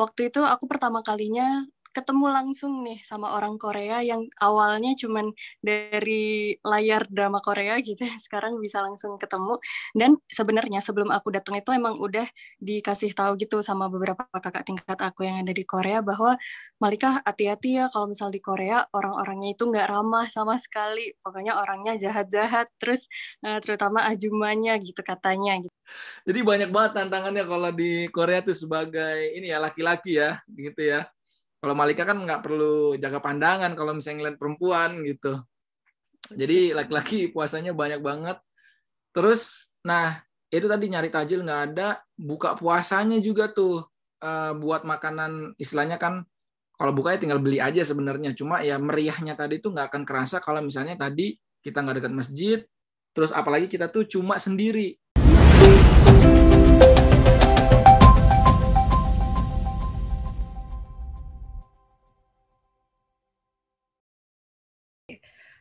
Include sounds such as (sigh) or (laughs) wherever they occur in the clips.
waktu itu aku pertama kalinya ketemu langsung nih sama orang Korea yang awalnya cuman dari layar drama Korea gitu (laughs) sekarang bisa langsung ketemu. Dan sebenarnya sebelum aku datang itu emang udah dikasih tahu gitu sama beberapa kakak tingkat aku yang ada di Korea bahwa Malika hati-hati ya kalau misal di Korea orang-orangnya itu nggak ramah sama sekali. Pokoknya orangnya jahat-jahat terus uh, terutama ajumanya gitu katanya gitu. Jadi banyak banget tantangannya kalau di Korea tuh sebagai ini ya laki-laki ya gitu ya kalau Malika kan nggak perlu jaga pandangan kalau misalnya ngeliat perempuan gitu. Jadi laki-laki puasanya banyak banget. Terus, nah itu tadi nyari tajil nggak ada, buka puasanya juga tuh uh, buat makanan istilahnya kan kalau buka ya tinggal beli aja sebenarnya. Cuma ya meriahnya tadi tuh nggak akan kerasa kalau misalnya tadi kita nggak dekat masjid, terus apalagi kita tuh cuma sendiri.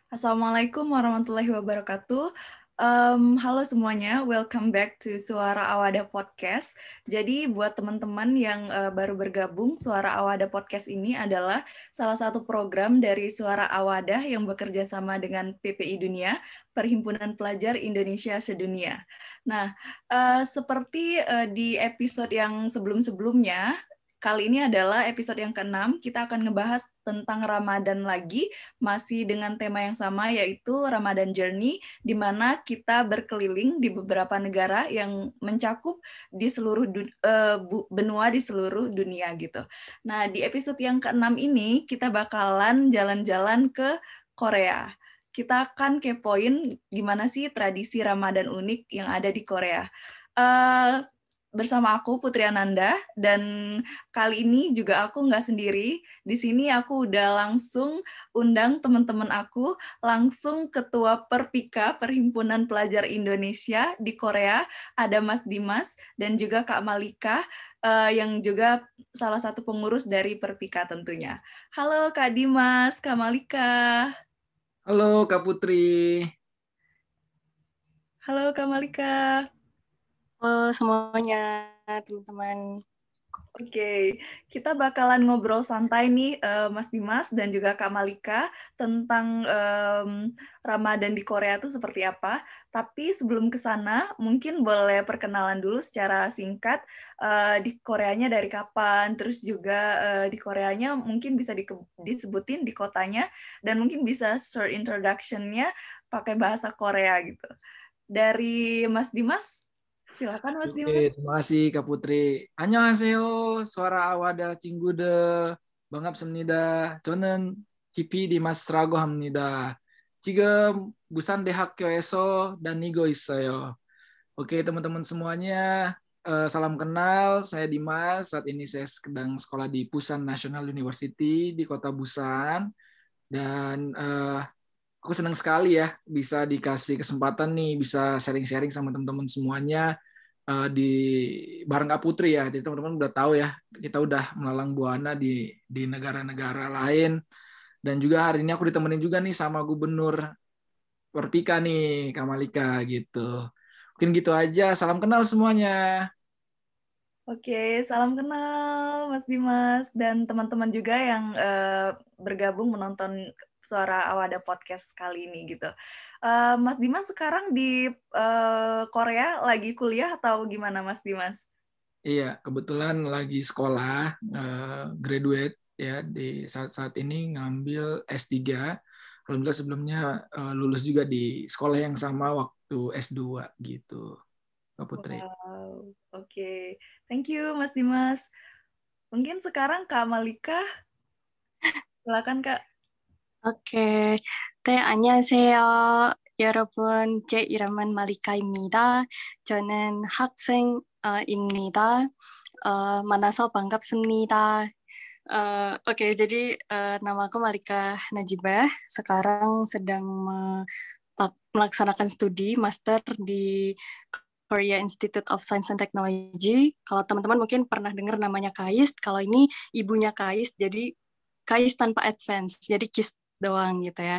Assalamualaikum warahmatullahi wabarakatuh. Um, halo semuanya, welcome back to Suara Awada Podcast. Jadi buat teman-teman yang uh, baru bergabung, Suara Awada Podcast ini adalah salah satu program dari Suara Awada yang bekerja sama dengan PPI Dunia, Perhimpunan Pelajar Indonesia Sedunia. Nah, uh, seperti uh, di episode yang sebelum-sebelumnya, Kali ini adalah episode yang keenam. Kita akan ngebahas tentang Ramadan lagi, masih dengan tema yang sama yaitu Ramadan Journey, di mana kita berkeliling di beberapa negara yang mencakup di seluruh uh, benua di seluruh dunia gitu. Nah di episode yang keenam ini kita bakalan jalan-jalan ke Korea. Kita akan kepoin gimana sih tradisi Ramadan unik yang ada di Korea. Uh, bersama aku Putri Ananda dan kali ini juga aku nggak sendiri. Di sini aku udah langsung undang teman-teman aku, langsung Ketua Perpika Perhimpunan Pelajar Indonesia di Korea, ada Mas Dimas dan juga Kak Malika uh, yang juga salah satu pengurus dari Perpika tentunya. Halo Kak Dimas, Kak Malika. Halo Kak Putri. Halo Kak Malika. Halo semuanya, teman-teman. Oke, kita bakalan ngobrol santai nih, uh, Mas Dimas dan juga Kak Malika tentang um, Ramadan di Korea itu seperti apa. Tapi sebelum ke sana, mungkin boleh perkenalan dulu secara singkat uh, di Koreanya dari kapan, terus juga uh, di Koreanya mungkin bisa di, disebutin di kotanya, dan mungkin bisa short introduction-nya pakai bahasa Korea gitu. Dari Mas Dimas, Silakan Mas Dimas. Oke, terima kasih Kak Putri. Annyeonghaseyo, suara awada cinggude, bangap semnida, 저는 hipi dimas rago hamnida. Jika busan dehakyo eso dan nigo isoyo. Oke teman-teman semuanya, eh, salam kenal. Saya Dimas. Saat ini saya sedang sekolah di Busan National University di kota Busan. Dan uh, aku senang sekali ya bisa dikasih kesempatan nih bisa sharing-sharing sama teman-teman semuanya uh, di bareng Kak Putri ya. Jadi teman-teman udah tahu ya, kita udah melalang buana di di negara-negara lain. Dan juga hari ini aku ditemenin juga nih sama Gubernur Perpika nih, Kamalika gitu. Mungkin gitu aja. Salam kenal semuanya. Oke, salam kenal Mas Dimas dan teman-teman juga yang uh, bergabung menonton Suara Awada Podcast kali ini gitu. Eh, Mas Dimas sekarang di uh, Korea lagi kuliah atau gimana Mas Dimas? Iya, kebetulan lagi sekolah, uh, graduate ya di saat saat ini ngambil S3. Alhamdulillah sebelumnya uh, lulus juga di sekolah yang sama waktu S2 gitu. Pak Putri. Wow. Oke. Okay. Thank you Mas Dimas. Mungkin sekarang Kak Malika. Silakan Kak. Oke. Okay. 네, 안녕하세요. 여러분, 제 이름은 말리카입니다. 저는 학생입니다. Uh, 만나서 반갑습니다. Uh, Oke, okay, jadi uh, nama aku Malika Najibah. Sekarang sedang melaksanakan studi master di Korea Institute of Science and Technology. Kalau teman-teman mungkin pernah dengar namanya KAIS. Kalau ini ibunya KAIS, jadi KAIS tanpa advance. Jadi KIS doang gitu ya.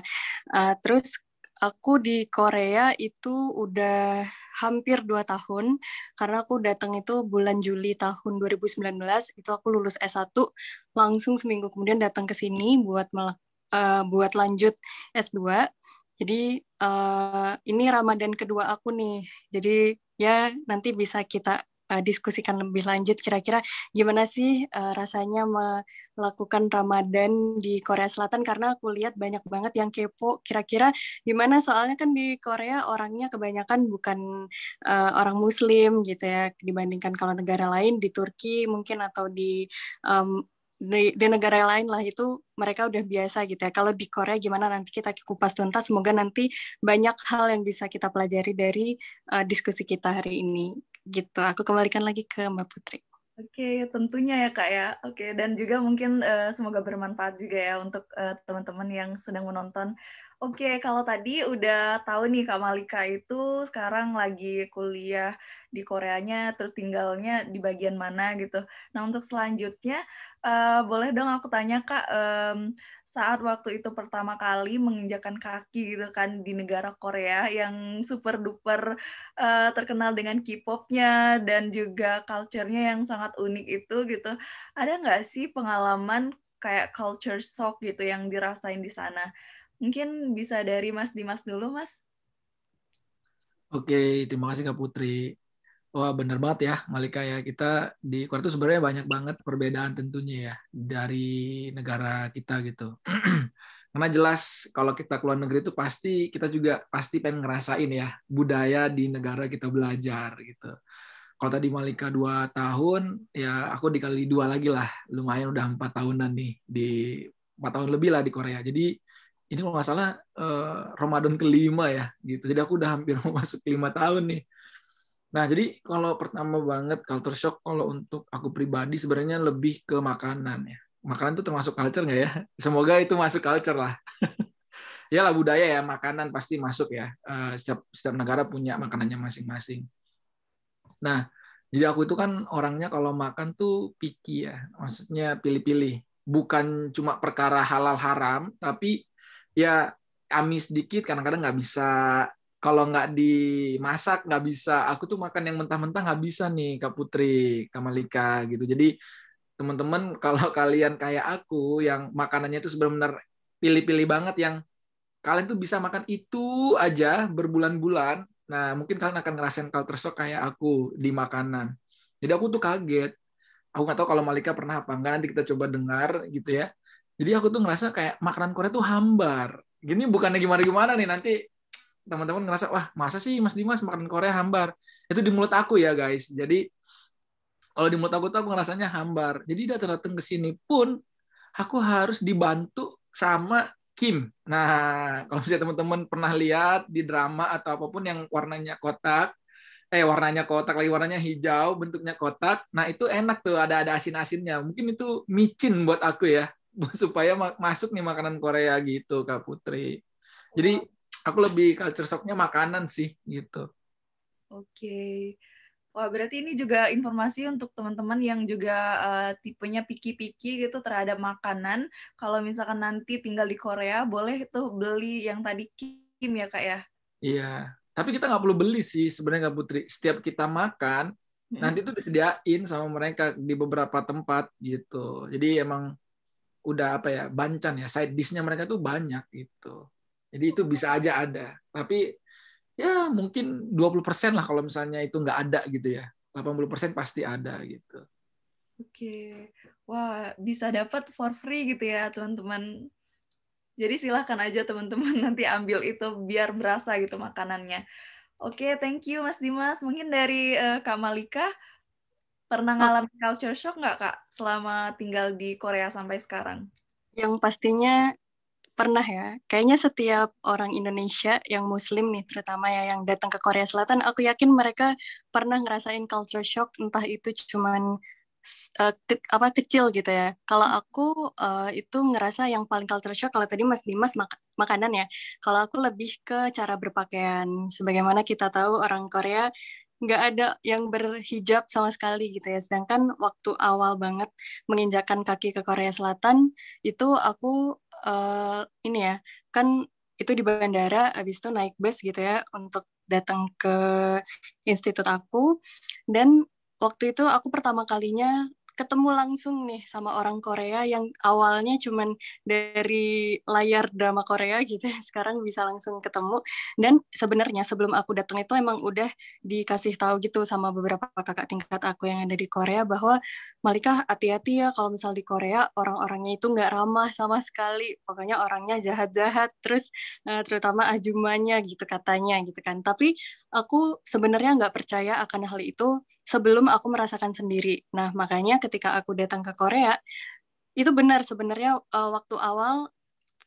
Uh, terus aku di Korea itu udah hampir dua tahun karena aku datang itu bulan Juli tahun 2019 itu aku lulus S1 langsung seminggu kemudian datang ke sini buat uh, buat lanjut S2 jadi uh, ini Ramadan kedua aku nih jadi ya nanti bisa kita uh, diskusikan lebih lanjut kira-kira gimana sih uh, rasanya melakukan Ramadan di Korea Selatan karena aku lihat banyak banget yang kepo kira-kira gimana soalnya kan di Korea orangnya kebanyakan bukan uh, orang muslim gitu ya dibandingkan kalau negara lain di Turki mungkin atau di um, di, di negara lain lah itu mereka udah biasa gitu ya. Kalau di Korea gimana nanti kita kupas tuntas. Semoga nanti banyak hal yang bisa kita pelajari dari uh, diskusi kita hari ini gitu. Aku kembalikan lagi ke Mbak Putri. Oke, tentunya ya Kak ya. Oke, dan juga mungkin uh, semoga bermanfaat juga ya untuk uh, teman-teman yang sedang menonton. Oke, kalau tadi udah tahu nih Kak Malika itu sekarang lagi kuliah di Koreanya, terus tinggalnya di bagian mana gitu. Nah, untuk selanjutnya, uh, boleh dong aku tanya Kak, um, saat waktu itu pertama kali menginjakan kaki gitu kan di negara Korea yang super duper uh, terkenal dengan K-popnya dan juga culture-nya yang sangat unik itu gitu. Ada nggak sih pengalaman kayak culture shock gitu yang dirasain di sana? Mungkin bisa dari Mas Dimas dulu, Mas. Oke, terima kasih Kak Putri. Wah benar banget ya Malika ya kita di Korea sebenarnya banyak banget perbedaan tentunya ya dari negara kita gitu. (clears throat) Karena jelas kalau kita keluar negeri itu pasti kita juga pasti pengen ngerasain ya budaya di negara kita belajar gitu. Kalau tadi Malika dua tahun ya aku dikali dua lagi lah lumayan udah empat tahunan nih di empat tahun lebih lah di Korea. Jadi ini kalau nggak salah eh, Ramadan kelima ya gitu. Jadi aku udah hampir (laughs) mau masuk lima tahun nih Nah, jadi kalau pertama banget culture shock kalau untuk aku pribadi sebenarnya lebih ke makanan ya. Makanan itu termasuk culture nggak ya? (laughs) Semoga itu masuk culture lah. (laughs) ya lah budaya ya, makanan pasti masuk ya. Eh, setiap setiap negara punya makanannya masing-masing. Nah, jadi aku itu kan orangnya kalau makan tuh picky ya, maksudnya pilih-pilih. Bukan cuma perkara halal haram, tapi ya amis dikit kadang-kadang nggak bisa kalau nggak dimasak nggak bisa. Aku tuh makan yang mentah-mentah nggak bisa nih Kak Putri, Kak Malika gitu. Jadi teman-teman (laughs) kalau kalian kayak aku yang makanannya itu sebenarnya pilih-pilih banget yang kalian tuh bisa makan itu aja berbulan-bulan. Nah, mungkin kalian akan ngerasain culture shock kayak aku di makanan. Jadi aku tuh kaget. Aku nggak tahu kalau Malika pernah apa enggak, nanti kita coba dengar gitu ya. Jadi aku tuh ngerasa kayak makanan Korea tuh hambar. Gini bukannya gimana-gimana nih, nanti teman-teman ngerasa wah masa sih Mas Dimas makan Korea hambar? Itu di mulut aku ya guys. Jadi kalau di mulut aku tuh aku ngerasanya hambar. Jadi datang-datang ke sini pun aku harus dibantu sama Kim. Nah (laughs) kalau misalnya teman-teman pernah lihat di drama atau apa pun yang warnanya kotak eh warnanya kotak lagi warnanya hijau bentuknya kotak nah itu enak tuh. Ada ada asin asinnya mungkin itu micin buat aku ya. (laughs) Supaya masuk nih makanan Korea gitu kak Putri. Jadi aku lebih culture shocknya makanan sih gitu. Oke. Wah, berarti ini juga informasi untuk teman-teman yang juga uh, tipenya piki-piki gitu terhadap makanan. Kalau misalkan nanti tinggal di Korea, boleh tuh beli yang tadi Kim ya, Kak ya? Iya. Tapi kita nggak perlu beli sih sebenarnya Kak Putri. Setiap kita makan, hmm. nanti itu disediain sama mereka di beberapa tempat gitu. Jadi emang udah apa ya, bancan ya, side dish-nya mereka tuh banyak gitu. Jadi itu bisa aja ada. Tapi ya mungkin 20% lah kalau misalnya itu nggak ada gitu ya. 80% pasti ada gitu. Oke. Wah, bisa dapat for free gitu ya, teman-teman. Jadi silahkan aja teman-teman (laughs) nanti ambil itu biar berasa gitu makanannya. Oke, thank you Mas Dimas. Mungkin dari uh, Kak Malika pernah ngalamin culture shock nggak Kak selama tinggal di Korea sampai sekarang? Yang pastinya pernah ya. Kayaknya setiap orang Indonesia yang Muslim nih, terutama ya yang datang ke Korea Selatan, aku yakin mereka pernah ngerasain culture shock, entah itu cuman uh, ke, apa kecil gitu ya. Kalau aku uh, itu ngerasa yang paling culture shock kalau tadi Mas Dimas mak makanan ya. Kalau aku lebih ke cara berpakaian. Sebagaimana kita tahu orang Korea nggak ada yang berhijab sama sekali gitu ya. Sedangkan waktu awal banget menginjakan kaki ke Korea Selatan itu aku uh, ini ya kan itu di bandara habis itu naik bus gitu ya untuk datang ke institut aku. Dan waktu itu aku pertama kalinya ketemu langsung nih sama orang Korea yang awalnya cuman dari layar drama Korea gitu (laughs) sekarang bisa langsung ketemu. Dan sebenarnya sebelum aku datang itu emang udah dikasih tahu gitu sama beberapa kakak tingkat aku yang ada di Korea bahwa Malika hati-hati ya kalau misal di Korea orang-orangnya itu nggak ramah sama sekali. Pokoknya orangnya jahat-jahat terus uh, terutama ajumannya gitu katanya gitu kan. Tapi aku sebenarnya nggak percaya akan hal itu sebelum aku merasakan sendiri. Nah, makanya ketika aku datang ke Korea, itu benar sebenarnya uh, waktu awal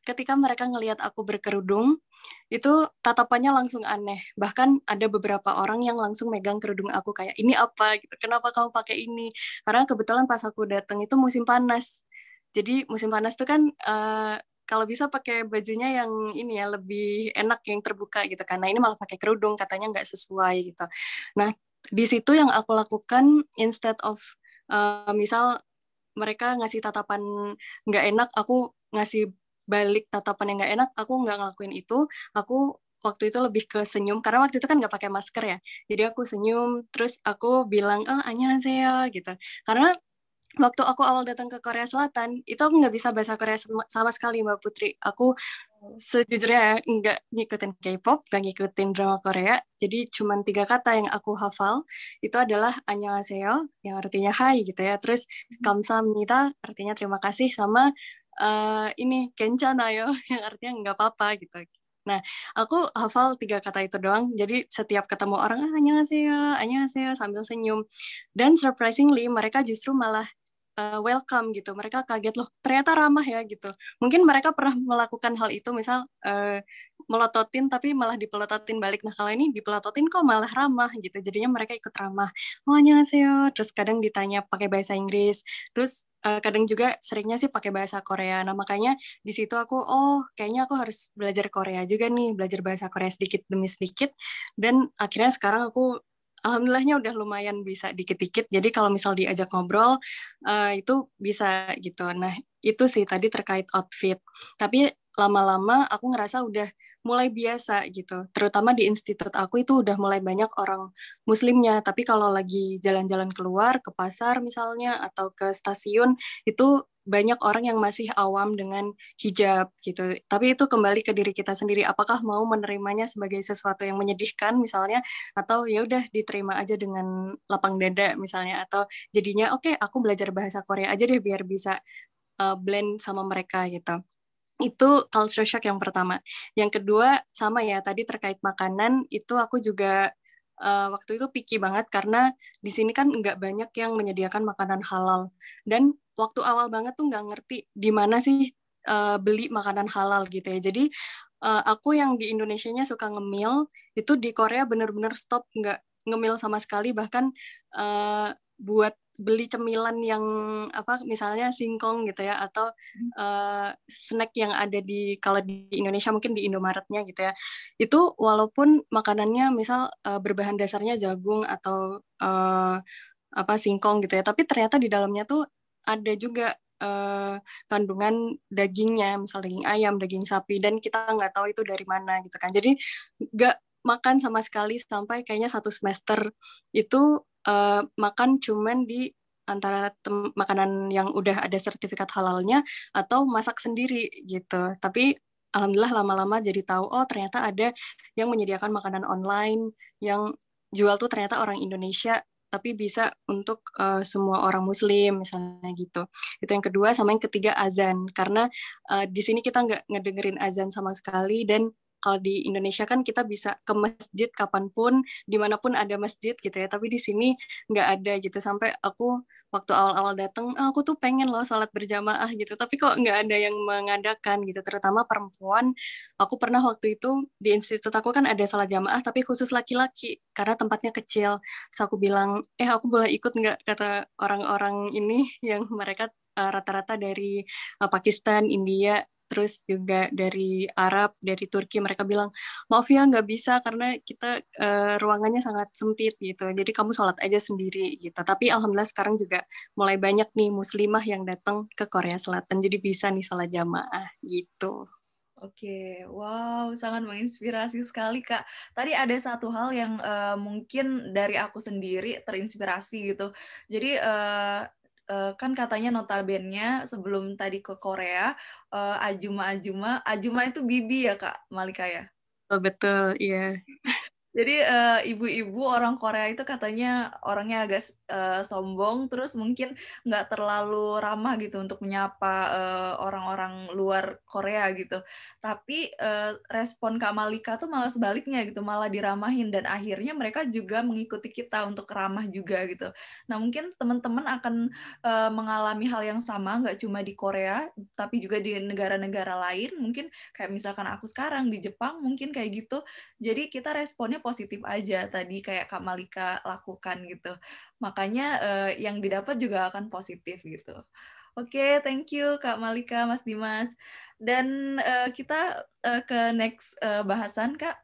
ketika mereka ngelihat aku berkerudung, itu tatapannya langsung aneh. Bahkan ada beberapa orang yang langsung megang kerudung aku kayak ini apa gitu. Kenapa kamu pakai ini? Karena kebetulan pas aku datang itu musim panas. Jadi musim panas itu kan uh, kalau bisa pakai bajunya yang ini ya lebih enak yang terbuka gitu karena ini malah pakai kerudung katanya nggak sesuai gitu. Nah di situ yang aku lakukan instead of uh, misal mereka ngasih tatapan nggak enak aku ngasih balik tatapan yang nggak enak aku nggak ngelakuin itu. Aku waktu itu lebih ke senyum karena waktu itu kan nggak pakai masker ya. Jadi aku senyum terus aku bilang oh saya gitu. Karena waktu aku awal datang ke Korea Selatan itu aku nggak bisa bahasa Korea sama sekali Mbak Putri aku sejujurnya nggak ngikutin K-pop, nggak ngikutin drama Korea. Jadi cuma tiga kata yang aku hafal itu adalah annyeonghaseyo yang artinya hai gitu ya. Terus hmm. kamsahamnida artinya terima kasih sama uh, ini kenchanayo (laughs) yang artinya nggak apa-apa gitu. Nah, aku hafal tiga kata itu doang. Jadi setiap ketemu orang, ah, annyeonghaseyo, annyeonghaseyo sambil senyum. Dan surprisingly mereka justru malah uh, welcome gitu. Mereka kaget loh, ternyata ramah ya gitu. Mungkin mereka pernah melakukan hal itu, misal uh, melototin tapi malah dipelototin balik. Nah kalau ini dipelototin kok malah ramah gitu. Jadinya mereka ikut ramah. Oh annyeonghaseyo. Terus kadang ditanya pakai bahasa Inggris. Terus uh, kadang juga seringnya sih pakai bahasa Korea. Nah makanya di situ aku oh kayaknya aku harus belajar Korea juga nih, belajar bahasa Korea sedikit demi sedikit. Dan akhirnya sekarang aku alhamdulillahnya udah lumayan bisa dikit-dikit. Jadi kalau misal diajak ngobrol uh, itu bisa gitu. Nah, itu sih tadi terkait outfit. Tapi lama-lama aku ngerasa udah mulai biasa gitu. Terutama di institut aku itu udah mulai banyak orang muslimnya, tapi kalau lagi jalan-jalan keluar ke pasar misalnya atau ke stasiun itu banyak orang yang masih awam dengan hijab gitu. Tapi itu kembali ke diri kita sendiri. Apakah mau menerimanya sebagai sesuatu yang menyedihkan misalnya atau ya udah diterima aja dengan lapang dada misalnya atau jadinya oke okay, aku belajar bahasa Korea aja deh biar bisa uh, blend sama mereka gitu. Itu culture shock yang pertama. Yang kedua sama ya tadi terkait makanan itu aku juga uh, waktu itu picky banget karena di sini kan nggak banyak yang menyediakan makanan halal dan waktu awal banget tuh nggak ngerti di mana sih uh, beli makanan halal gitu ya. Jadi uh, aku yang di Indonesia-nya suka ngemil, itu di Korea bener-bener stop nggak ngemil sama sekali bahkan uh, buat beli cemilan yang apa misalnya singkong gitu ya atau uh, snack yang ada di kalau di Indonesia mungkin di Indomaretnya gitu ya itu walaupun makanannya misal uh, berbahan dasarnya jagung atau uh, apa singkong gitu ya tapi ternyata di dalamnya tuh ada juga uh, kandungan dagingnya, misal daging ayam, daging sapi, dan kita nggak tahu itu dari mana gitu kan. Jadi nggak makan sama sekali sampai kayaknya satu semester itu uh, makan cuman di antara makanan yang udah ada sertifikat halalnya atau masak sendiri gitu. Tapi alhamdulillah lama-lama jadi tahu oh ternyata ada yang menyediakan makanan online yang jual tuh ternyata orang Indonesia tapi bisa untuk uh, semua orang muslim misalnya gitu itu yang kedua sama yang ketiga azan karena uh, di sini kita nggak ngedengerin azan sama sekali dan kalau di Indonesia kan kita bisa ke masjid kapan pun di mana pun ada masjid gitu ya. Tapi di sini nggak ada gitu. Sampai aku waktu awal-awal datang oh, aku tuh pengen loh sholat berjamaah gitu. Tapi kok nggak ada yang mengadakan gitu. Terutama perempuan. Aku pernah waktu itu di institut aku kan ada sholat jamaah tapi khusus laki-laki karena tempatnya kecil. Terus aku bilang eh aku boleh ikut nggak? kata orang-orang ini (laughs) yang mereka eh, rata-rata dari uh, Pakistan India terus juga dari Arab, dari Turki mereka bilang maaf ya nggak bisa karena kita uh, ruangannya sangat sempit gitu. Jadi kamu sholat aja sendiri gitu. Tapi alhamdulillah sekarang juga mulai banyak nih muslimah yang datang ke Korea Selatan. Jadi bisa nih sholat jamaah gitu. Oke, wow, sangat menginspirasi sekali Kak. Tadi ada satu hal yang uh, mungkin dari aku sendiri terinspirasi gitu. Jadi uh, uh, kan katanya notabene sebelum tadi ke Korea, uh, Ajuma Ajuma, Ajuma itu bibi ya Kak Malika ya? Oh, betul, iya. Jadi uh, ibu-ibu orang Korea itu katanya orangnya agak uh, sombong, terus mungkin nggak terlalu ramah gitu untuk menyapa orang-orang uh, luar Korea gitu. Tapi uh, respon Kak Malika tuh malah sebaliknya gitu, malah diramahin dan akhirnya mereka juga mengikuti kita untuk ramah juga gitu. Nah mungkin teman-teman akan uh, mengalami hal yang sama, nggak cuma di Korea, tapi juga di negara-negara lain. Mungkin kayak misalkan aku sekarang di Jepang, mungkin kayak gitu. Jadi kita responnya positif aja tadi kayak Kak Malika lakukan gitu. Makanya uh, yang didapat juga akan positif gitu. Oke, okay, thank you Kak Malika, Mas Dimas. Dan uh, kita uh, ke next uh, bahasan Kak.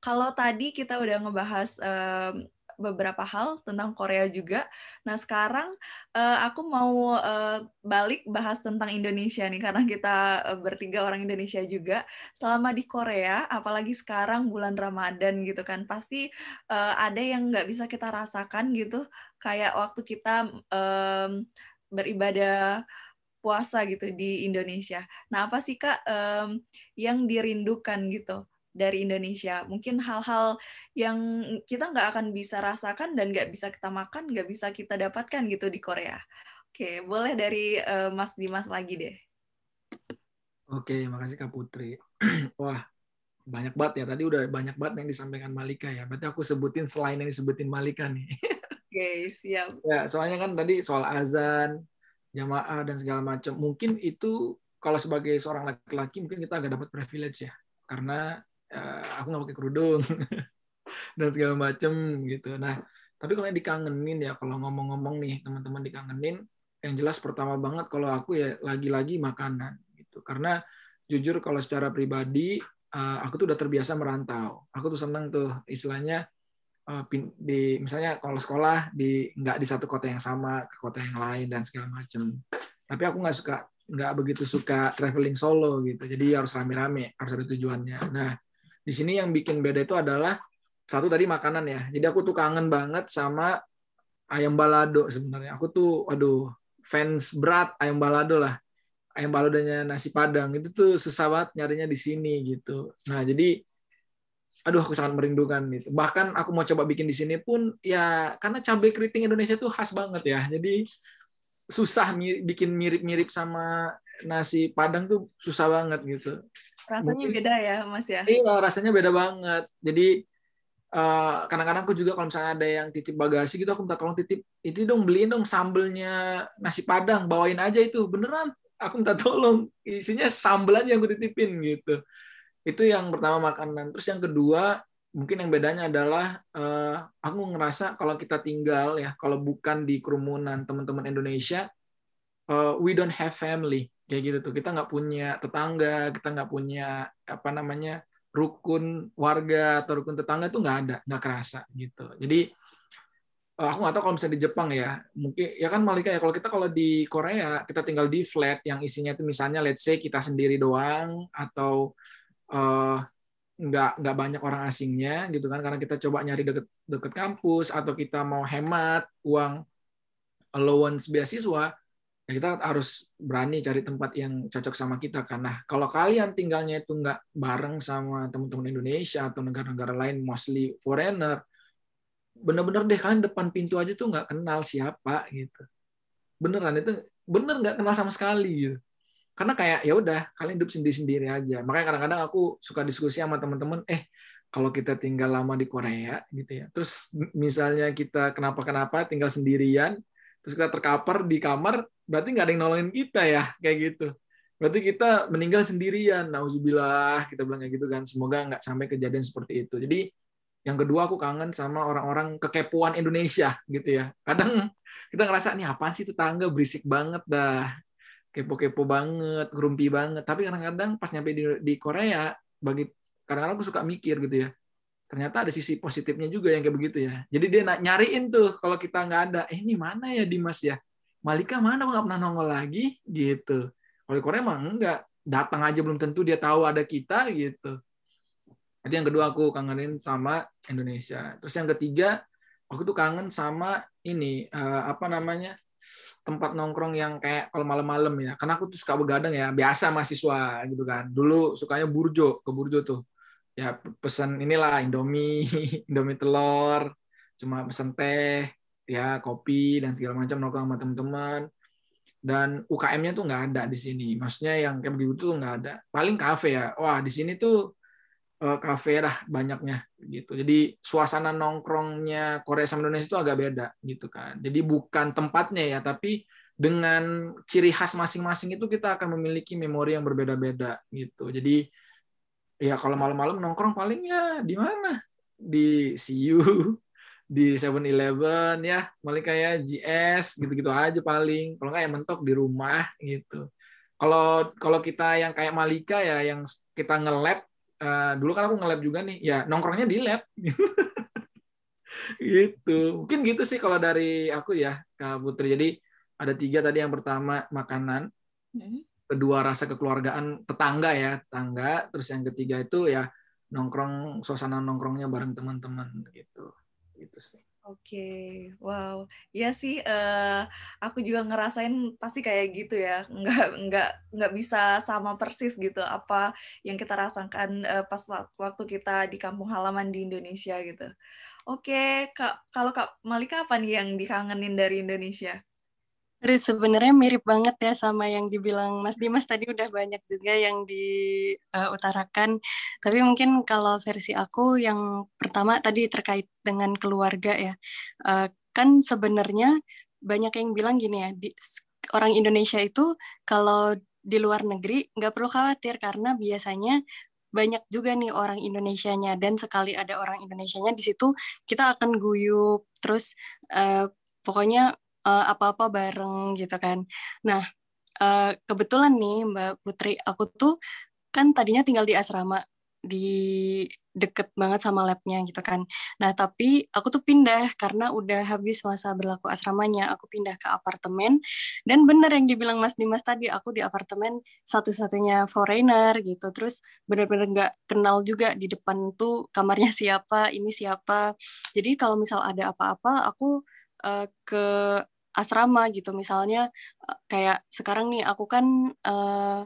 Kalau tadi kita udah ngebahas um, beberapa hal tentang Korea juga. Nah sekarang uh, aku mau uh, balik bahas tentang Indonesia nih karena kita uh, bertiga orang Indonesia juga. Selama di Korea, apalagi sekarang bulan Ramadan gitu kan, pasti uh, ada yang nggak bisa kita rasakan gitu. Kayak waktu kita um, beribadah puasa gitu di Indonesia. Nah apa sih kak um, yang dirindukan gitu? Dari Indonesia. Mungkin hal-hal yang kita nggak akan bisa rasakan dan nggak bisa kita makan, nggak bisa kita dapatkan gitu di Korea. Oke, boleh dari uh, Mas Dimas lagi deh. Oke, makasih Kak Putri. (clears throat) Wah, banyak banget ya. Tadi udah banyak banget yang disampaikan Malika ya. Berarti aku sebutin selain yang disebutin Malika nih. (laughs) Oke, siap. Ya, soalnya kan tadi soal azan, jamaah dan segala macam. Mungkin itu kalau sebagai seorang laki-laki mungkin kita agak dapat privilege ya. Karena uh, aku nggak pakai kerudung (laughs) dan segala macem gitu. Nah, tapi kalau yang dikangenin ya kalau ngomong-ngomong nih teman-teman dikangenin, yang jelas pertama banget kalau aku ya lagi-lagi makanan gitu. Karena jujur kalau secara pribadi uh, aku tuh udah terbiasa merantau. Aku tuh seneng tuh istilahnya uh, di misalnya kalau sekolah di nggak di satu kota yang sama ke kota yang lain dan segala macem. Tapi aku nggak suka nggak begitu suka traveling solo gitu. Jadi harus rame-rame, harus ada tujuannya. Nah, di sini yang bikin beda itu adalah satu tadi makanan ya. Jadi aku tuh kangen banget sama ayam balado sebenarnya. Aku tuh aduh fans berat ayam balado lah. Ayam baladonya nasi padang itu tuh susah banget nyarinya di sini gitu. Nah, jadi aduh aku sangat merindukan itu. Bahkan aku mau coba bikin di sini pun ya karena cabai keriting Indonesia tuh khas banget ya. Jadi susah bikin mirip-mirip sama nasi padang tuh susah banget gitu. Rasanya beda ya, Mas ya? Iya, rasanya beda banget. Jadi eh, kadang-kadang aku juga kalau misalnya ada yang titip bagasi gitu, aku minta tolong titip, itu dong beliin dong sambelnya nasi padang, bawain aja itu. Beneran, aku minta tolong. Isinya sambel aja yang aku titipin gitu. Itu yang pertama makanan. Terus yang kedua, mungkin yang bedanya adalah uh, aku ngerasa kalau kita tinggal ya, kalau bukan di kerumunan teman-teman Indonesia, uh, we don't have family kayak gitu tuh kita nggak punya tetangga kita nggak punya apa namanya rukun warga atau rukun tetangga tuh nggak ada nggak kerasa gitu. Jadi eh, aku nggak tahu kalau misalnya di Jepang ya mungkin ya kan Malika ya kalau kita kalau di Korea kita tinggal di flat yang isinya itu misalnya let's say kita sendiri doang atau uh, nggak nggak banyak orang asingnya gitu kan karena kita coba nyari deket deket kampus atau kita mau hemat uang allowance beasiswa ya kita harus berani cari tempat yang cocok sama kita karena kalau kalian tinggalnya itu nggak bareng sama teman-teman Indonesia atau negara-negara lain mostly foreigner bener-bener deh kalian depan pintu aja tuh nggak kenal siapa gitu. Beneran itu bener nggak kenal sama sekali gitu. Karena kayak ya udah kalian hidup sendiri-sendiri aja. Makanya kadang-kadang aku suka diskusi sama teman-teman eh kalau kita tinggal lama di Korea gitu ya. Terus misalnya kita kenapa-kenapa tinggal sendirian terus kita terkapar di kamar berarti nggak ada yang nolongin kita ya kayak gitu. Berarti kita meninggal sendirian nauzubillah kita bilang kayak gitu kan. Semoga nggak sampai kejadian seperti itu. Jadi yang kedua aku kangen sama orang-orang kekepuan Indonesia gitu ya. Kadang kita ngerasa nih apa sih tetangga? Berisik banget dah. Kepo-kepo banget gerumpi banget. Tapi kadang-kadang pas nyampe di, di Korea bagi kadang-kadang aku suka mikir gitu ya. Ternyata ada sisi positifnya juga yang kayak begitu ya. Jadi dia nyariin tuh kalau kita nggak ada eh ini mana ya Dimas ya Malika mana nggak pernah nongol lagi gitu. Kalau di Korea emang enggak. datang aja belum tentu dia tahu ada kita gitu. Jadi yang kedua aku kangenin sama Indonesia. Terus yang ketiga aku tuh kangen sama ini uh, apa namanya tempat nongkrong yang kayak kalau malam-malam ya. Karena aku tuh suka begadang ya biasa mahasiswa gitu kan. Dulu sukanya burjo ke burjo tuh. Ya pesan inilah Indomie (laughs) Indomie telur cuma pesan teh ya kopi dan segala macam nongkrong sama teman-teman. Dan UKM-nya tuh nggak ada di sini. Maksudnya yang kayak begitu tuh nggak ada. Paling kafe ya. Wah di sini tuh uh, kafe lah banyaknya gitu. Jadi suasana nongkrongnya Korea sama Indonesia itu agak beda gitu kan. Jadi bukan tempatnya ya tapi dengan ciri khas masing-masing itu kita akan memiliki memori yang berbeda-beda gitu. Jadi ya kalau malam-malam nongkrong paling ya di mana? Di CU (laughs) di Seven Eleven ya paling kayak GS gitu-gitu aja paling. Kalau nggak ya mentok di rumah gitu. Kalau kalau kita yang kayak Malika ya yang kita nge-lab uh, dulu kan aku nge-lab juga nih ya nongkrongnya di lab. (laughs) Gitu. Mungkin gitu sih kalau dari aku ya Kak Putri. Jadi ada tiga tadi yang pertama makanan hmm. kedua rasa kekeluargaan tetangga ya tetangga. Terus yang ketiga itu ya nongkrong suasana nongkrongnya bareng teman-teman gitu gitu sih. Oke, okay. wow, ya sih, uh, aku juga ngerasain pasti kayak gitu ya, nggak nggak nggak bisa sama persis gitu apa yang kita rasakan uh, pas waktu kita di kampung halaman di Indonesia gitu. Oke, okay. kak, kalau kak Malika apa nih yang dikangenin dari Indonesia? Terus sebenarnya mirip banget ya sama yang dibilang Mas Dimas tadi udah banyak juga yang diutarakan. Tapi mungkin kalau versi aku yang pertama tadi terkait dengan keluarga ya. Uh, kan sebenarnya banyak yang bilang gini ya, di, orang Indonesia itu kalau di luar negeri nggak perlu khawatir karena biasanya banyak juga nih orang Indonesianya dan sekali ada orang Indonesianya di situ kita akan guyup terus uh, pokoknya uh, apa-apa bareng gitu kan. Nah, uh, kebetulan nih Mbak Putri, aku tuh kan tadinya tinggal di asrama di deket banget sama labnya gitu kan. Nah tapi aku tuh pindah karena udah habis masa berlaku asramanya. Aku pindah ke apartemen dan bener yang dibilang Mas Dimas tadi, aku di apartemen satu-satunya foreigner gitu. Terus bener-bener nggak kenal juga di depan tuh kamarnya siapa, ini siapa. Jadi kalau misal ada apa-apa, aku uh, ke asrama gitu. Misalnya eh, kayak sekarang nih aku kan uh,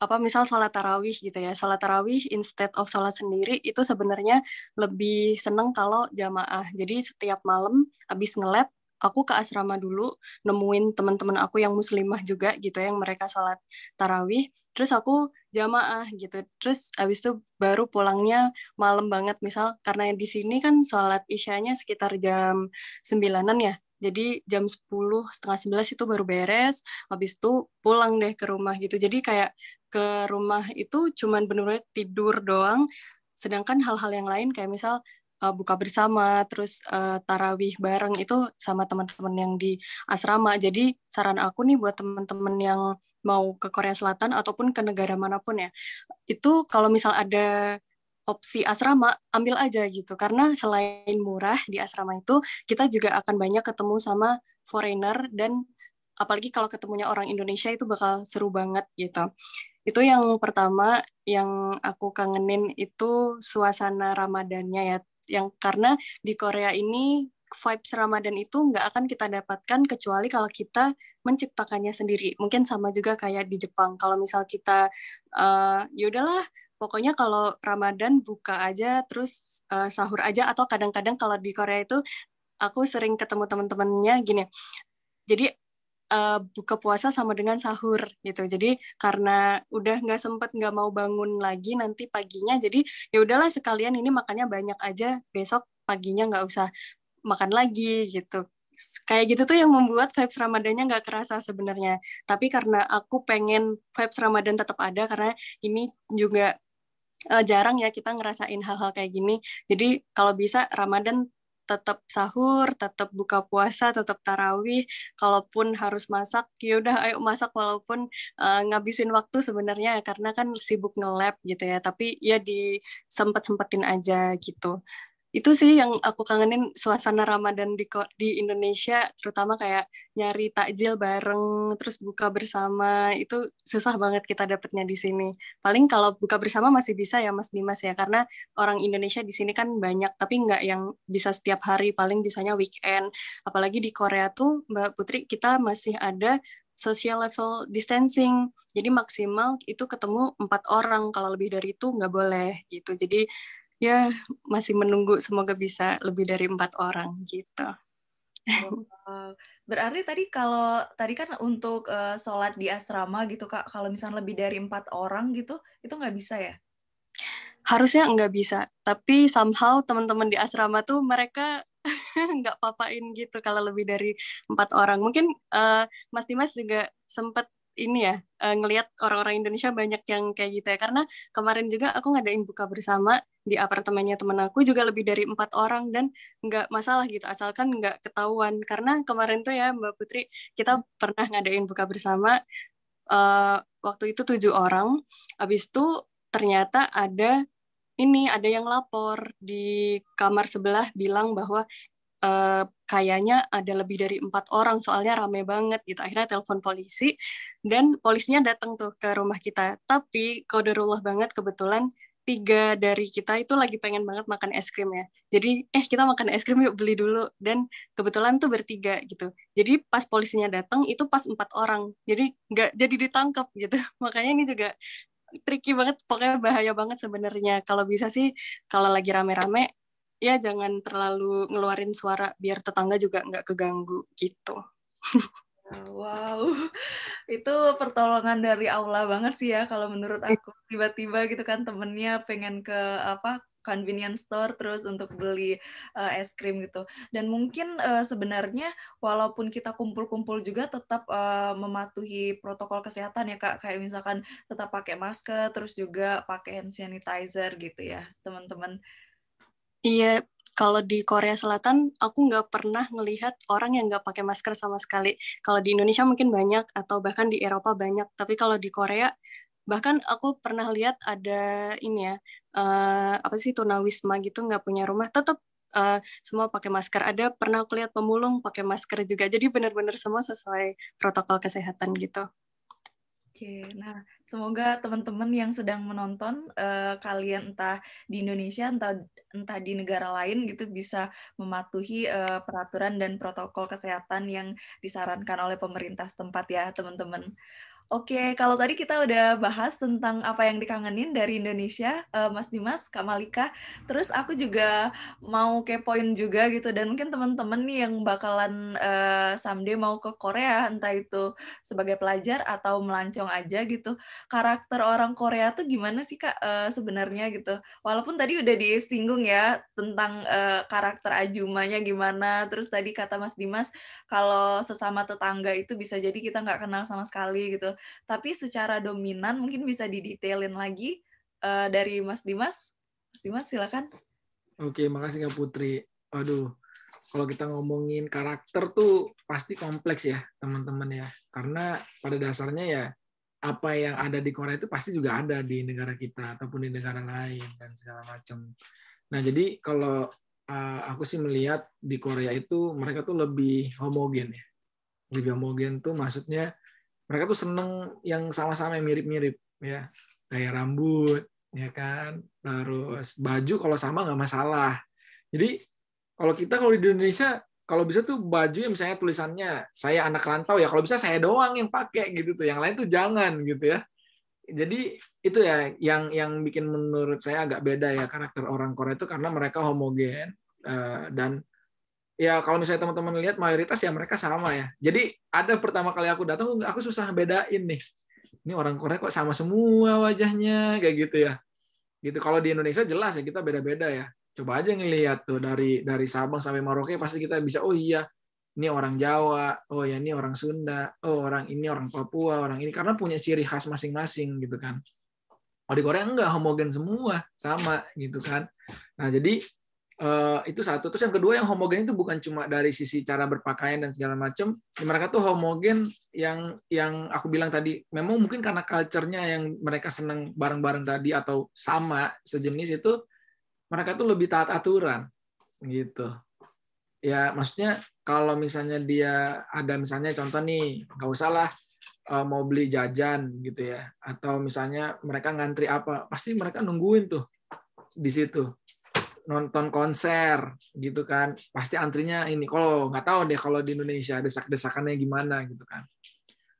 apa misal sholat tarawih gitu ya. Sholat tarawih instead of sholat sendiri itu sebenarnya lebih seneng kalau jamaah. Jadi setiap malam habis ngelab aku ke asrama dulu nemuin teman-teman aku yang muslimah juga gitu yang mereka sholat tarawih. Terus aku jamaah gitu. Terus habis itu baru pulangnya malam banget. Misal karena di sini kan sholat isyanya sekitar jam sembilanan ya jadi jam 10 setengah 11 itu baru beres habis itu pulang deh ke rumah gitu. Jadi kayak ke rumah itu cuman benar-benar tidur doang. Sedangkan hal-hal yang lain kayak misal uh, buka bersama terus uh, tarawih bareng itu sama teman-teman yang di asrama. Jadi saran aku nih buat teman-teman yang mau ke Korea Selatan ataupun ke negara mana pun ya itu kalau misal ada opsi asrama ambil aja gitu karena selain murah di asrama itu kita juga akan banyak ketemu sama foreigner dan apalagi kalau ketemunya orang Indonesia itu bakal seru banget gitu itu yang pertama yang aku kangenin itu suasana Ramadannya ya yang karena di Korea ini vibes Ramadan itu nggak akan kita dapatkan kecuali kalau kita menciptakannya sendiri. Mungkin sama juga kayak di Jepang. Kalau misal kita, uh, ya udahlah pokoknya kalau Ramadan buka aja terus uh, sahur aja atau kadang-kadang kalau di Korea itu aku sering ketemu teman-temannya gini. Jadi uh, buka puasa sama dengan sahur gitu. Jadi karena udah nggak sempet nggak mau bangun lagi nanti paginya jadi ya udahlah sekalian ini makannya banyak aja besok paginya nggak usah makan lagi gitu. Kayak gitu tuh yang membuat vibes Ramadannya nggak kerasa sebenarnya. Tapi karena aku pengen vibes Ramadan tetap ada karena ini juga uh, jarang ya kita ngerasain hal-hal kayak gini. Jadi kalau bisa Ramadan tetap sahur, tetap buka puasa, tetap tarawih. Kalaupun harus masak, ya udah ayo masak walaupun uh, ngabisin waktu sebenarnya karena kan sibuk nge-lab gitu ya. Tapi ya disempet-sempetin aja gitu. Itu sih yang aku kangenin suasana Ramadan di di Indonesia terutama kayak nyari takjil bareng terus buka bersama. Itu susah banget kita dapetnya di sini. Paling kalau buka bersama masih bisa ya Mas Dimas ya. Karena orang Indonesia di sini kan banyak tapi nggak yang bisa setiap hari. Paling bisanya weekend. Apalagi di Korea tuh Mbak Putri kita masih ada social level distancing. Jadi maksimal itu ketemu empat orang. Kalau lebih dari itu nggak boleh gitu. Jadi ya masih menunggu semoga bisa lebih dari empat orang gitu. berarti tadi kalau tadi kan untuk uh, sholat di asrama gitu kak, kalau misalnya lebih dari empat orang gitu, itu nggak bisa ya? Harusnya nggak bisa, tapi somehow teman-teman di asrama tuh mereka (laughs) nggak papain gitu kalau lebih dari empat orang. Mungkin uh, Mas Dimas juga sempat ini ya uh, ngelihat orang-orang Indonesia banyak yang kayak gitu ya. Karena kemarin juga aku ngadain buka bersama di apartemennya temen aku juga lebih dari empat orang dan nggak masalah gitu asalkan nggak ketahuan. Karena kemarin tuh ya Mbak Putri kita pernah ngadain buka bersama uh, waktu itu tujuh orang. Habis itu ternyata ada ini ada yang lapor di kamar sebelah bilang bahwa uh, kayaknya ada lebih dari empat orang soalnya rame banget gitu. Akhirnya telepon polisi dan polisinya datang tuh ke rumah kita. Tapi kodarullah banget kebetulan tiga dari kita itu lagi pengen banget makan es krim ya. Jadi eh kita makan es krim yuk beli dulu. Dan kebetulan tuh bertiga gitu. Jadi pas polisinya datang itu pas empat orang. Jadi nggak jadi ditangkap gitu. (laughs) Makanya ini juga tricky banget pokoknya bahaya banget sebenarnya. Kalau bisa sih kalau lagi rame-rame ya jangan terlalu ngeluarin suara biar tetangga juga nggak keganggu gitu. Wow, (laughs) itu pertolongan dari Allah banget sih ya kalau menurut aku. Tiba-tiba gitu kan temennya pengen ke apa convenience store terus untuk beli uh, es krim gitu. Dan mungkin uh, sebenarnya walaupun kita kumpul-kumpul juga tetap uh, mematuhi protokol kesehatan ya Kak, kayak misalkan tetap pakai masker terus juga pakai hand sanitizer gitu ya, teman-teman. Iya, kalau di Korea Selatan aku nggak pernah ngelihat orang yang nggak pakai masker sama sekali. Kalau di Indonesia mungkin banyak atau bahkan di Eropa banyak, tapi kalau di Korea bahkan aku pernah lihat ada ini ya uh, apa sih tunawisma gitu nggak punya rumah tetap uh, semua pakai masker. Ada pernah aku lihat pemulung pakai masker juga. Jadi benar-benar semua sesuai protokol kesehatan gitu. Oke, nah semoga teman-teman yang sedang menonton uh, kalian entah di Indonesia entah entah di negara lain gitu bisa mematuhi uh, peraturan dan protokol kesehatan yang disarankan oleh pemerintah setempat ya teman-teman. Oke, kalau tadi kita udah bahas tentang apa yang dikangenin dari Indonesia, uh, Mas Dimas, Kak Malika. Terus aku juga mau kepoin juga gitu, dan mungkin teman-teman nih yang bakalan uh, someday mau ke Korea, entah itu sebagai pelajar atau melancong aja gitu. Karakter orang Korea tuh gimana sih Kak uh, sebenarnya gitu? Walaupun tadi udah disinggung ya tentang uh, karakter Ajumanya gimana, terus tadi kata Mas Dimas, kalau sesama tetangga itu bisa jadi kita nggak kenal sama sekali gitu tapi secara dominan mungkin bisa didetailin lagi uh, dari Mas Dimas. Mas Dimas silakan. Oke, makasih Kak Putri. Aduh, kalau kita ngomongin karakter tuh pasti kompleks ya, teman-teman ya. Karena pada dasarnya ya apa yang ada di Korea itu pasti juga ada di negara kita ataupun di negara lain dan segala macam. Nah, jadi kalau uh, aku sih melihat di Korea itu mereka tuh lebih homogen ya. Lebih homogen tuh maksudnya mereka tuh seneng yang sama-sama yang mirip-mirip ya. Kayak rambut ya kan? Terus baju kalau sama nggak masalah. Jadi kalau kita kalau di Indonesia kalau bisa tuh baju yang misalnya tulisannya saya anak rantau ya. Kalau bisa saya doang yang pakai gitu tuh. Yang lain tuh jangan gitu ya. Jadi itu ya yang yang bikin menurut saya agak beda ya karakter orang Korea itu karena mereka homogen eh, dan ya kalau misalnya teman-teman lihat mayoritas ya mereka sama ya. Jadi ada pertama kali aku datang aku susah bedain nih. Ini orang Korea kok sama semua wajahnya kayak gitu ya. Gitu kalau di Indonesia jelas ya kita beda-beda ya. Coba aja ngelihat tuh dari dari Sabang sampai Merauke pasti kita bisa oh iya ini orang Jawa, oh ya ini orang Sunda, oh orang ini orang Papua, orang ini karena punya ciri khas masing-masing gitu kan. Kalau di Korea enggak homogen semua, sama gitu kan. Nah, jadi Uh, itu satu. Terus yang kedua yang homogen itu bukan cuma dari sisi cara berpakaian dan segala macam. Mereka tuh homogen yang yang aku bilang tadi. Memang mungkin karena culture-nya yang mereka senang bareng-bareng tadi atau sama sejenis itu mereka tuh lebih taat aturan. gitu ya maksudnya kalau misalnya dia ada misalnya contoh nih nggak usah lah uh, mau beli jajan gitu ya atau misalnya mereka ngantri apa pasti mereka nungguin tuh di situ nonton konser gitu kan pasti antrinya ini kalau nggak tahu deh kalau di Indonesia desak-desakannya gimana gitu kan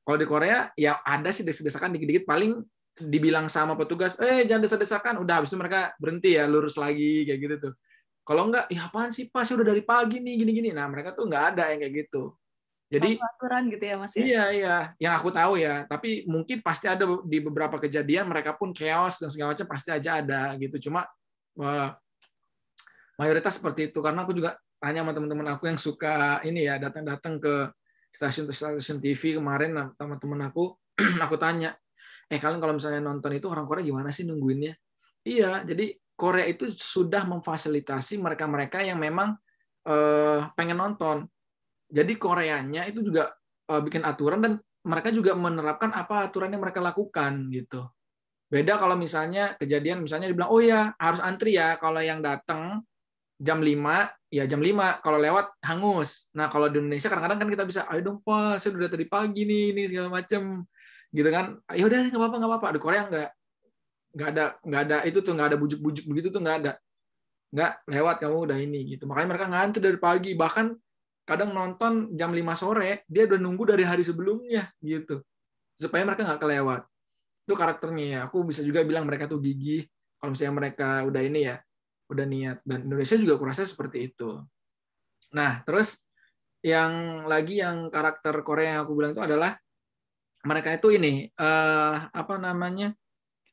kalau di Korea ya ada sih desak-desakan dikit-dikit paling dibilang sama petugas eh jangan desak-desakan udah habis itu mereka berhenti ya lurus lagi kayak gitu tuh kalau enggak, ya apaan sih pas udah dari pagi nih gini-gini. Nah mereka tuh nggak ada yang kayak gitu. Jadi aturan gitu ya mas ya? Iya iya, yang aku tahu ya. Tapi mungkin pasti ada di beberapa kejadian mereka pun chaos dan segala macam pasti aja ada gitu. Cuma mayoritas seperti itu karena aku juga tanya sama teman-teman aku yang suka ini ya datang-datang ke stasiun-stasiun TV kemarin sama teman aku, (clears throat) aku tanya, eh kalian kalau misalnya nonton itu orang Korea gimana sih nungguinnya? Iya, jadi Korea itu sudah memfasilitasi mereka-mereka yang memang uh, pengen nonton. Jadi Koreanya itu juga uh, bikin aturan dan mereka juga menerapkan apa aturan yang mereka lakukan gitu. Beda kalau misalnya kejadian misalnya dibilang oh ya harus antri ya kalau yang datang jam 5 ya jam 5 kalau lewat hangus. Nah, kalau di Indonesia kadang-kadang kan kita bisa ayo dong Pak, saya udah tadi pagi nih ini segala macam gitu kan. Ya udah nggak apa-apa nggak apa-apa. Di Korea nggak nggak ada nggak ada itu tuh nggak ada bujuk-bujuk begitu tuh nggak ada. Nggak lewat kamu udah ini gitu. Makanya mereka ngantri dari pagi. Bahkan kadang nonton jam 5 sore dia udah nunggu dari hari sebelumnya gitu. Supaya mereka nggak kelewat. Itu karakternya ya. Aku bisa juga bilang mereka tuh gigih. Kalau misalnya mereka udah ini ya udah niat dan Indonesia juga kurasa seperti itu nah terus yang lagi yang karakter Korea yang aku bilang itu adalah mereka itu ini uh, apa namanya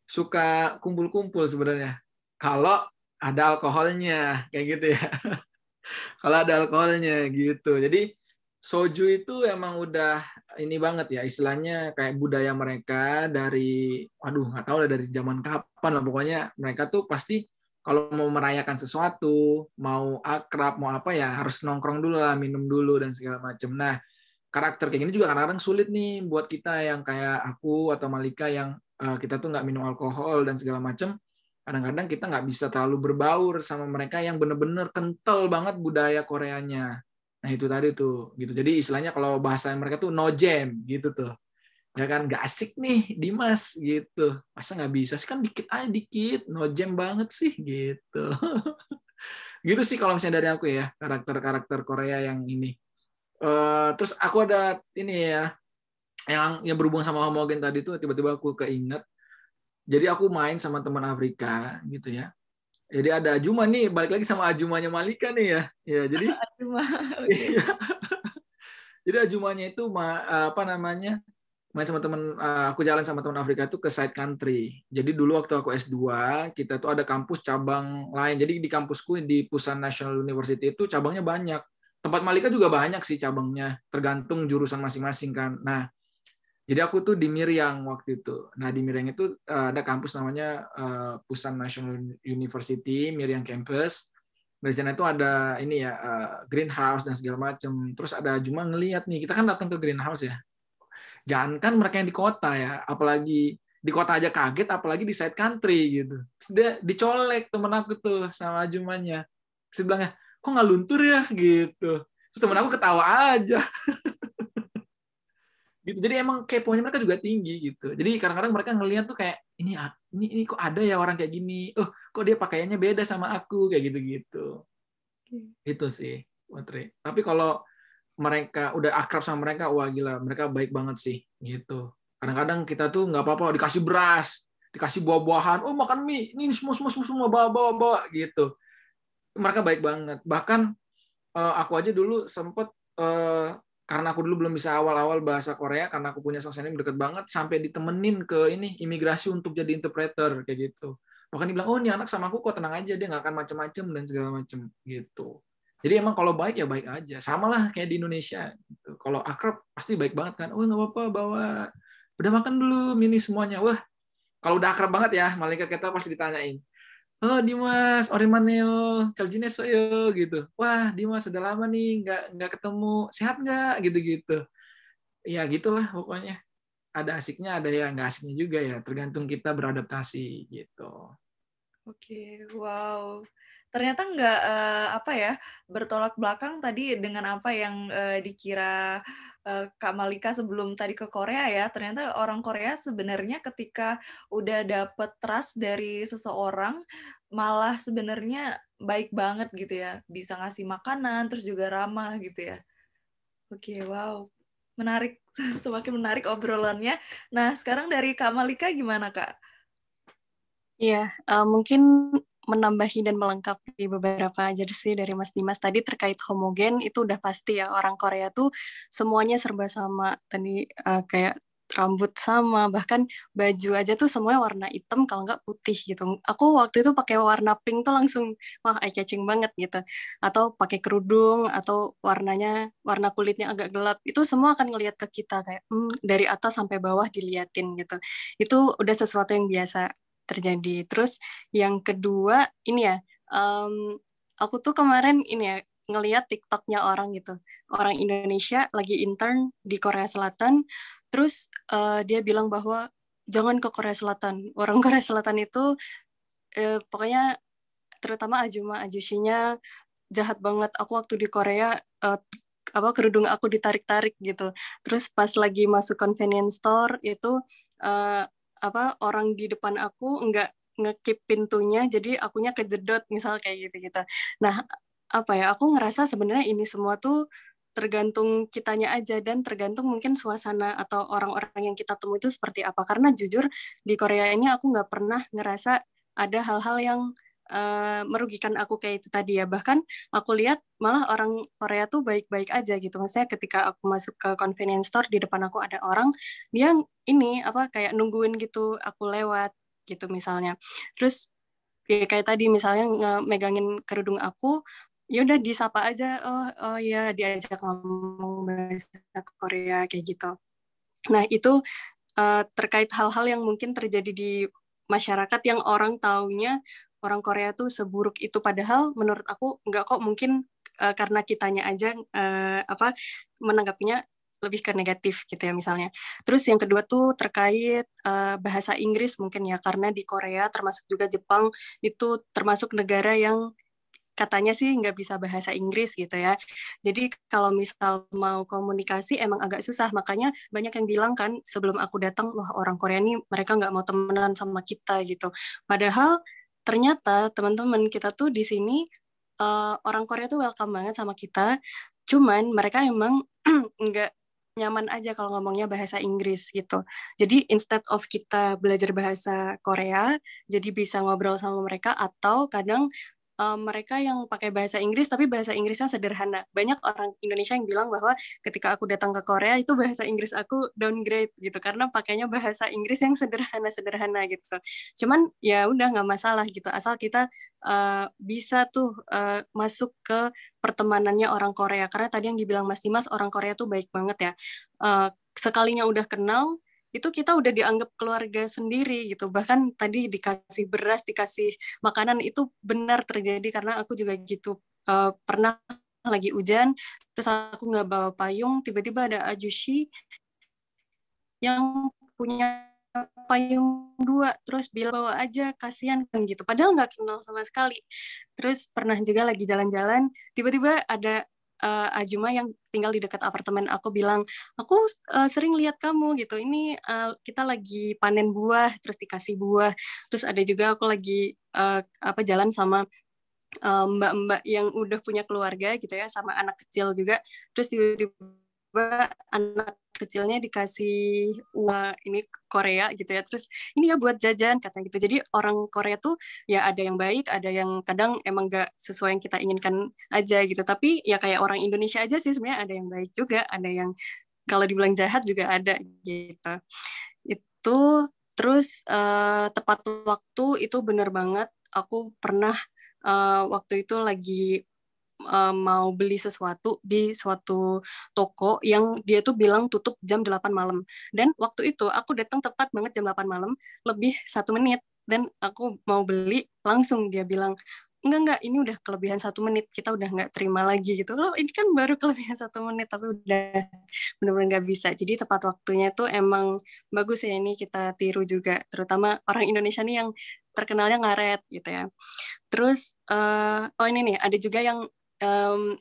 suka kumpul-kumpul sebenarnya. Kalau ada alkoholnya, kayak gitu ya. (laughs) Kalau ada alkoholnya gitu. Jadi soju itu emang udah ini banget ya, istilahnya kayak budaya mereka dari, aduh nggak tahu dari zaman kapan lah. Pokoknya mereka tuh pasti kalau mau merayakan sesuatu, mau akrab, mau apa ya harus nongkrong dulu lah, minum dulu dan segala macam. Nah, karakter kayak gini juga kadang-kadang sulit nih buat kita yang kayak aku atau Malika yang Eh, kita tuh nggak minum alkohol dan segala macam kadang-kadang kita nggak bisa terlalu berbaur sama mereka yang bener-bener kental banget budaya Koreanya. Nah itu tadi tuh gitu. Jadi istilahnya kalau bahasa mereka tuh no jam gitu tuh ya kan nggak asik nih Dimas gitu. Masa nggak bisa sih? Kan dikit aja dikit. No jam banget sih gitu. (laughs) Gitu sih kalau misalnya dari aku ya karakter-karakter Korea yang ini. Uh, terus aku ada ini ya yang yang berhubungan sama homogen tadi tuh tiba-tiba aku keinget. Jadi aku main sama teman Afrika gitu ya. Jadi ada Ajuma nih balik lagi sama Ajumanya Malika nih ya. Ya jadi (laughs) Ajuma okay. (laughs) jadi Ajumanya itu apa namanya main sama teman aku jalan sama teman Afrika itu ke side country jadi dulu waktu aku S2 kita tuh ada kampus cabang lain jadi di kampusku di Pusan National University itu cabangnya banyak tempat Malika juga banyak sih cabangnya tergantung jurusan masing-masing kan nah jadi aku tuh di Miriang waktu itu. Nah di Miriang itu uh, ada kampus namanya uh, Pusan National University Miriang Campus. Di sana itu ada ini ya greenhouse dan segala macam. Terus ada cuma ngelihat nih kita kan datang ke greenhouse ya. Jangan kan mereka yang di kota ya, apalagi di kota aja kaget, apalagi di side country gitu. Dia dicolek temen aku tuh sama Jumanya. Terus bilangnya, kok nggak luntur ya gitu. Terus temen aku ketawa aja. (laughs) gitu jadi emang keponya mereka juga tinggi gitu jadi kadang-kadang mereka ngelihat tuh kayak ini ini ini kok ada ya orang kayak gini oh kok dia pakaiannya beda sama aku kayak gitu gitu itu sih Putri tapi kalau mereka udah akrab sama mereka wah gila mereka baik banget sih gitu. Kadang-kadang kita tuh nggak apa-apa dikasih beras dikasih buah-buahan oh makan mie ini semua semua semua, semua bawa bawa bawa gitu. Mereka baik banget. Bahkan uh, aku aja dulu sempet uh, karena aku dulu belum bisa awal-awal bahasa Korea karena aku punya ini deket banget sampai ditemenin ke ini imigrasi untuk jadi interpreter kayak gitu. Bahkan dibilang oh ini anak sama aku kok tenang aja dia nggak akan macem-macem dan segala macem gitu jadi emang kalau baik ya baik aja. Sama lah kayak di Indonesia gitu. kalau akrab pasti baik banget kan. Oh nggak apa-apa bawa. Udah makan dulu mini semuanya? Wah kalau udah akrab banget ya malaikat kita pasti ditanyain. Oh Dimas Orimaneo Caljines yo gitu. Wah Dimas sudah lama nih nggak nggak ketemu. Sehat nggak? Gitu gitu ya gitulah pokoknya. Ada asiknya ada yang nggak asiknya juga ya. Tergantung kita beradaptasi gitu. Oke wow ternyata nggak uh, apa ya bertolak belakang tadi dengan apa yang uh, dikira uh, Kak Malika sebelum tadi ke Korea ya. Ternyata orang Korea sebenarnya ketika udah dapet trust dari seseorang malah sebenarnya baik banget gitu ya. Bisa ngasih makanan terus juga ramah gitu ya. Oke, okay, wow. Menarik, (laughs) semakin menarik obrolannya. Nah, sekarang dari Kak Malika gimana, Kak? Iya, uh, mungkin menambahi dan melengkapi beberapa jersey dari Mas Dimas. Tadi terkait homogen itu udah pasti ya orang Korea tuh semuanya serba sama. Tadi uh, kayak rambut sama bahkan baju aja tuh semuanya warna hitam kalau nggak putih gitu. Aku waktu itu pakai warna pink tuh langsung wah eye catching banget gitu. Atau pakai kerudung atau warnanya warna kulitnya agak gelap itu semua akan ngelihat ke kita kayak hmm, dari atas sampai bawah diliatin gitu. Itu udah sesuatu yang biasa terjadi. Terus yang kedua ini ya, um, aku tuh kemarin ini ya ngeliat TikToknya orang gitu, orang Indonesia lagi intern di Korea Selatan, terus uh, dia bilang bahwa jangan ke Korea Selatan. Orang (laughs) Korea Selatan itu uh, pokoknya terutama Ajuma Ajushinya jahat banget. Aku waktu di Korea uh, apa kerudung aku ditarik-tarik gitu. Terus pas lagi masuk convenience store itu uh, apa orang di depan aku nggak ngekip pintunya jadi akunya kejedot misal kayak gitu gitu nah apa ya aku ngerasa sebenarnya ini semua tuh tergantung kitanya aja dan tergantung mungkin suasana atau orang-orang yang kita temui itu seperti apa. Karena jujur di Korea ini aku nggak pernah ngerasa ada hal-hal yang uh, merugikan aku kayak itu tadi ya. Bahkan aku lihat malah orang Korea tuh baik-baik aja gitu. Maksudnya ketika aku masuk ke convenience store di depan aku ada orang dia ini apa kayak nungguin gitu aku lewat gitu misalnya. Terus ya kayak tadi misalnya megangin kerudung aku ya udah disapa aja oh oh ya diajak ngomong bahasa Korea kayak gitu. Nah itu uh, terkait hal-hal yang mungkin terjadi di masyarakat yang orang taunya orang Korea tuh seburuk itu padahal menurut aku nggak kok mungkin uh, karena kitanya aja uh, apa menanggapinya lebih ke negatif gitu ya misalnya. Terus yang kedua tuh terkait uh, bahasa Inggris mungkin ya karena di Korea termasuk juga Jepang itu termasuk negara yang katanya sih nggak bisa bahasa Inggris gitu ya. Jadi kalau misal mau komunikasi emang agak susah. Makanya banyak yang bilang kan sebelum aku datang, wah orang Korea ini mereka nggak mau temenan sama kita gitu. Padahal ternyata teman-teman kita tuh di sini uh, orang Korea tuh welcome banget sama kita. Cuman mereka emang (clears throat) nggak nyaman aja kalau ngomongnya bahasa Inggris gitu. Jadi instead of kita belajar bahasa Korea, jadi bisa ngobrol sama mereka atau kadang um, mereka yang pakai bahasa Inggris tapi bahasa Inggrisnya sederhana. Banyak orang Indonesia yang bilang bahwa ketika aku datang ke Korea itu bahasa Inggris aku downgrade gitu karena pakainya bahasa Inggris yang sederhana-sederhana gitu. Cuman ya udah nggak masalah gitu asal kita uh, bisa tuh uh, masuk ke pertemanannya orang Korea karena tadi yang dibilang Mas Dimas orang Korea tuh baik banget ya. Uh, sekalinya udah kenal itu kita udah dianggap keluarga sendiri gitu. Bahkan tadi dikasih beras dikasih makanan itu benar terjadi karena aku juga gitu uh, pernah lagi hujan terus aku nggak bawa payung tiba-tiba ada ajushi yang punya payung dua terus bilang bawa aja kasihan kan gitu. Padahal nggak kenal sama sekali. Terus pernah juga lagi jalan-jalan tiba-tiba ada uh, Ajuma yang tinggal di dekat apartemen aku bilang aku uh, sering lihat kamu gitu. Ini uh, kita lagi panen buah terus dikasih buah. Terus ada juga aku lagi uh, apa jalan sama mbak-mbak uh, yang udah punya keluarga gitu ya sama anak kecil juga. Terus tiba-tiba anak kecilnya dikasih uang ini Korea gitu ya. Terus ini ya buat jajan katanya gitu. Jadi orang Korea tuh ya ada yang baik ada yang kadang emang gak sesuai yang kita inginkan aja gitu. Tapi ya kayak orang Indonesia aja sih sebenarnya ada yang baik juga ada yang kalau dibilang jahat juga ada gitu. Itu terus uh, tepat waktu itu bener banget. Aku pernah uh, waktu itu lagi uh, mau beli sesuatu di suatu toko yang dia tuh bilang tutup jam 8 malam. Dan waktu itu aku datang tepat banget jam 8 malam, lebih satu menit. Dan aku mau beli, langsung dia bilang, enggak enggak ini udah kelebihan satu menit kita udah nggak terima lagi gitu loh ini kan baru kelebihan satu menit tapi udah benar-benar nggak bisa jadi tepat waktunya tuh emang bagus ya ini kita tiru juga terutama orang Indonesia nih yang terkenalnya ngaret gitu ya terus uh, oh ini nih ada juga yang um,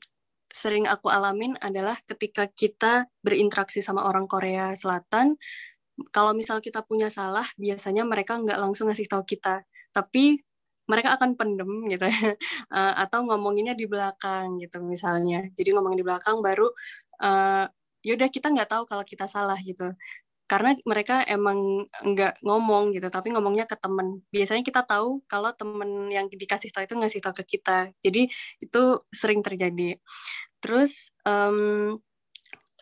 sering aku alamin adalah ketika kita berinteraksi sama orang Korea Selatan kalau misal kita punya salah biasanya mereka nggak langsung ngasih tahu kita. Tapi mereka akan pendem gitu ya uh, (laughs) atau ngomonginnya di belakang gitu misalnya. Jadi ngomong di belakang baru uh, yaudah kita nggak tahu kalau kita salah gitu karena mereka emang nggak ngomong gitu tapi ngomongnya ke temen. Biasanya kita tahu kalau temen yang dikasih tahu itu ngasih tahu ke kita. Jadi itu sering terjadi. Terus um,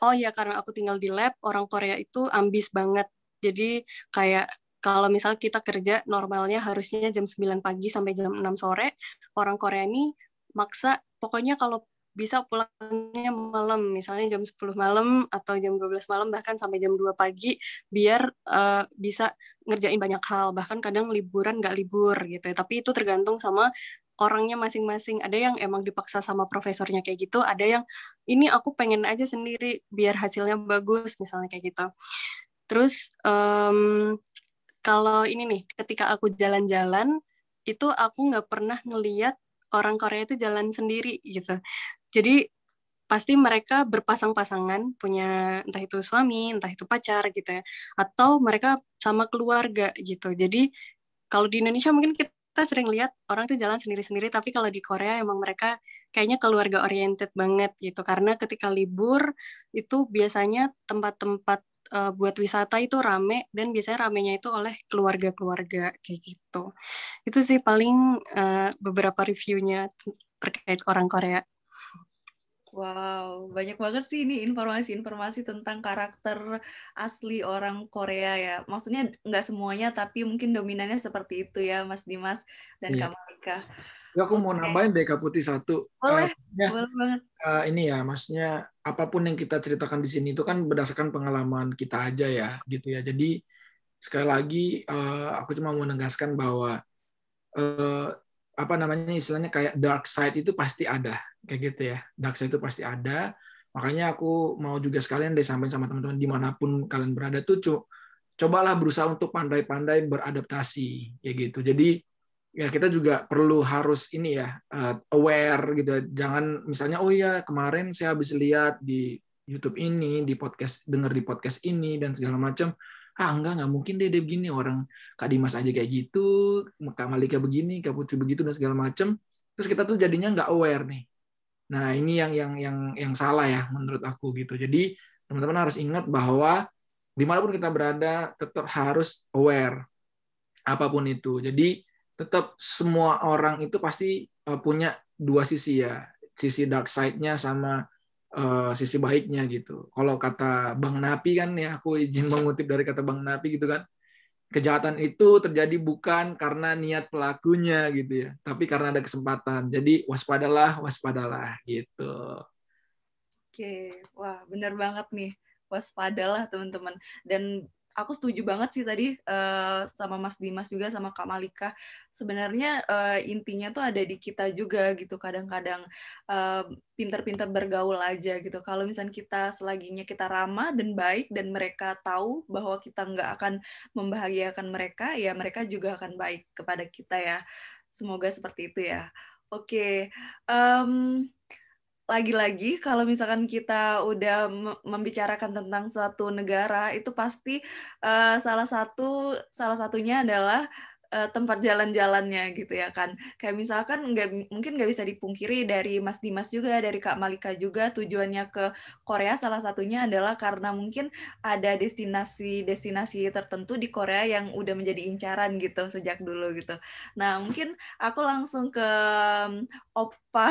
oh ya karena aku tinggal di lab orang Korea itu ambis banget. Jadi kayak kalau misal kita kerja normalnya harusnya jam 9 pagi sampai jam 6 sore, orang Korea ini maksa. Pokoknya kalau bisa pulangnya malam, misalnya jam 10 malam atau jam 12 malam bahkan sampai jam 2 pagi biar uh, bisa ngerjain banyak hal, bahkan kadang liburan nggak libur gitu ya. Tapi itu tergantung sama orangnya masing-masing. Ada yang emang dipaksa sama profesornya kayak gitu, ada yang ini aku pengen aja sendiri biar hasilnya bagus misalnya kayak gitu. Terus um, kalau ini nih ketika aku jalan-jalan itu aku nggak pernah ngeliat orang Korea itu jalan sendiri gitu jadi pasti mereka berpasang-pasangan punya entah itu suami entah itu pacar gitu ya atau mereka sama keluarga gitu jadi kalau di Indonesia mungkin kita sering lihat orang tuh jalan sendiri-sendiri tapi kalau di Korea emang mereka kayaknya keluarga oriented banget gitu karena ketika libur itu biasanya tempat-tempat uh, buat wisata itu rame dan biasanya ramenya itu oleh keluarga-keluarga kayak gitu. Itu sih paling uh, beberapa reviewnya terkait orang Korea. Wow, banyak banget sih ini informasi-informasi tentang karakter asli orang Korea ya. Maksudnya nggak semuanya, tapi mungkin dominannya seperti itu ya, Mas Dimas dan iya. Kak Malika. Ya, aku mau nambahin deh Kak Putih satu. Boleh, uh, ya, boleh banget. Uh, ini ya, maksudnya apa pun yang kita ceritakan di sini itu kan berdasarkan pengalaman kita aja ya, gitu ya. Jadi sekali lagi uh, aku cuma mau menegaskan bahwa uh, apa namanya istilahnya kayak dark side itu pasti ada, kayak gitu ya. Dark side itu pasti ada. Makanya aku mau juga sekalian deh sampaikan sama teman-teman di mana pun kalian berada tuh, cobalah berusaha untuk pandai-pandai beradaptasi, kayak gitu. Jadi ya kita juga perlu harus ini ya uh, aware gitu jangan misalnya oh ya kemarin saya habis lihat di YouTube ini di podcast dengar di podcast ini dan segala macam ah enggak nggak mungkin deh dia begini. Orang Kak Dimas aja kayak gitu Kak Malika begini Kak Putri begitu dan segala macam terus kita tuh jadinya nggak aware nih. Nah ini yang yang yang yang salah ya menurut aku gitu. Jadi teman-teman harus ingat bahwa di mana pun kita berada tetap harus aware apa pun itu. Jadi tetap semua orang itu pasti uh, punya dua sisi ya, sisi dark side-nya sama uh, sisi baiknya gitu. Kalau kata Bang Napi kan ya, aku izin mengutip dari kata Bang Napi gitu kan, kejahatan itu terjadi bukan karena niat pelakunya gitu ya, tapi karena ada kesempatan. Jadi waspadalah, waspadalah gitu. Oke, wah benar banget nih waspadalah teman-teman. Dan aku setuju banget sih tadi uh, sama Mas Dimas juga sama Kak Malika. Sebenarnya uh, intinya tuh ada di kita juga gitu. Kadang-kadang uh, pinter-pinter bergaul aja gitu. Kalau misalnya kita selaginya kita ramah dan baik dan mereka tahu bahwa kita nggak akan membahagiakan mereka, ya mereka juga akan baik kepada kita ya. Semoga seperti itu ya. Oke. Okay. Um, lagi-lagi kalau misalkan kita udah membicarakan tentang suatu negara itu pasti uh, salah satu salah satunya adalah uh, tempat jalan-jalannya gitu ya kan. Kayak misalkan nggak mungkin nggak bisa dipungkiri dari Mas Dimas juga, dari Kak Malika juga tujuannya ke Korea salah satunya adalah karena mungkin ada destinasi-destinasi tertentu di Korea yang udah menjadi incaran gitu sejak dulu gitu. Nah mungkin aku langsung ke Opa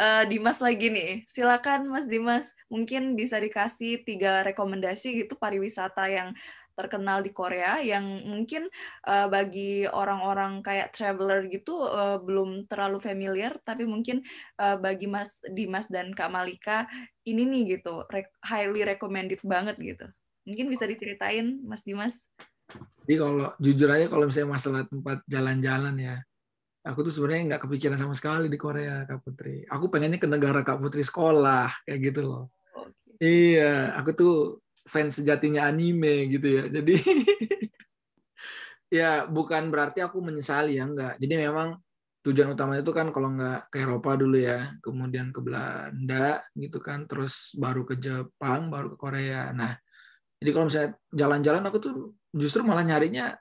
uh, (laughs) Dimas lagi nih. Silakan Mas Dimas, mungkin bisa dikasih tiga rekomendasi gitu pariwisata yang terkenal di Korea yang mungkin uh, bagi orang-orang kayak traveler gitu uh, belum terlalu familiar tapi mungkin uh, bagi Mas Dimas dan Kak Malika ini nih gitu re highly recommended banget gitu. Mungkin bisa diceritain Mas Dimas. Jadi kalau jujur aja kalau misalnya masalah tempat jalan-jalan ya aku tuh sebenarnya nggak kepikiran sama sekali di Korea Kak Putri. Aku pengennya ke negara Kak Putri sekolah kayak gitu loh. Iya, aku tuh fans sejatinya anime gitu ya. Jadi (laughs) ya bukan berarti aku menyesali ya enggak. Jadi memang tujuan utamanya itu kan kalau nggak ke Eropa dulu ya, kemudian ke Belanda gitu kan, terus baru ke Jepang, baru ke Korea. Nah, jadi kalau misalnya jalan-jalan aku tuh justru malah nyarinya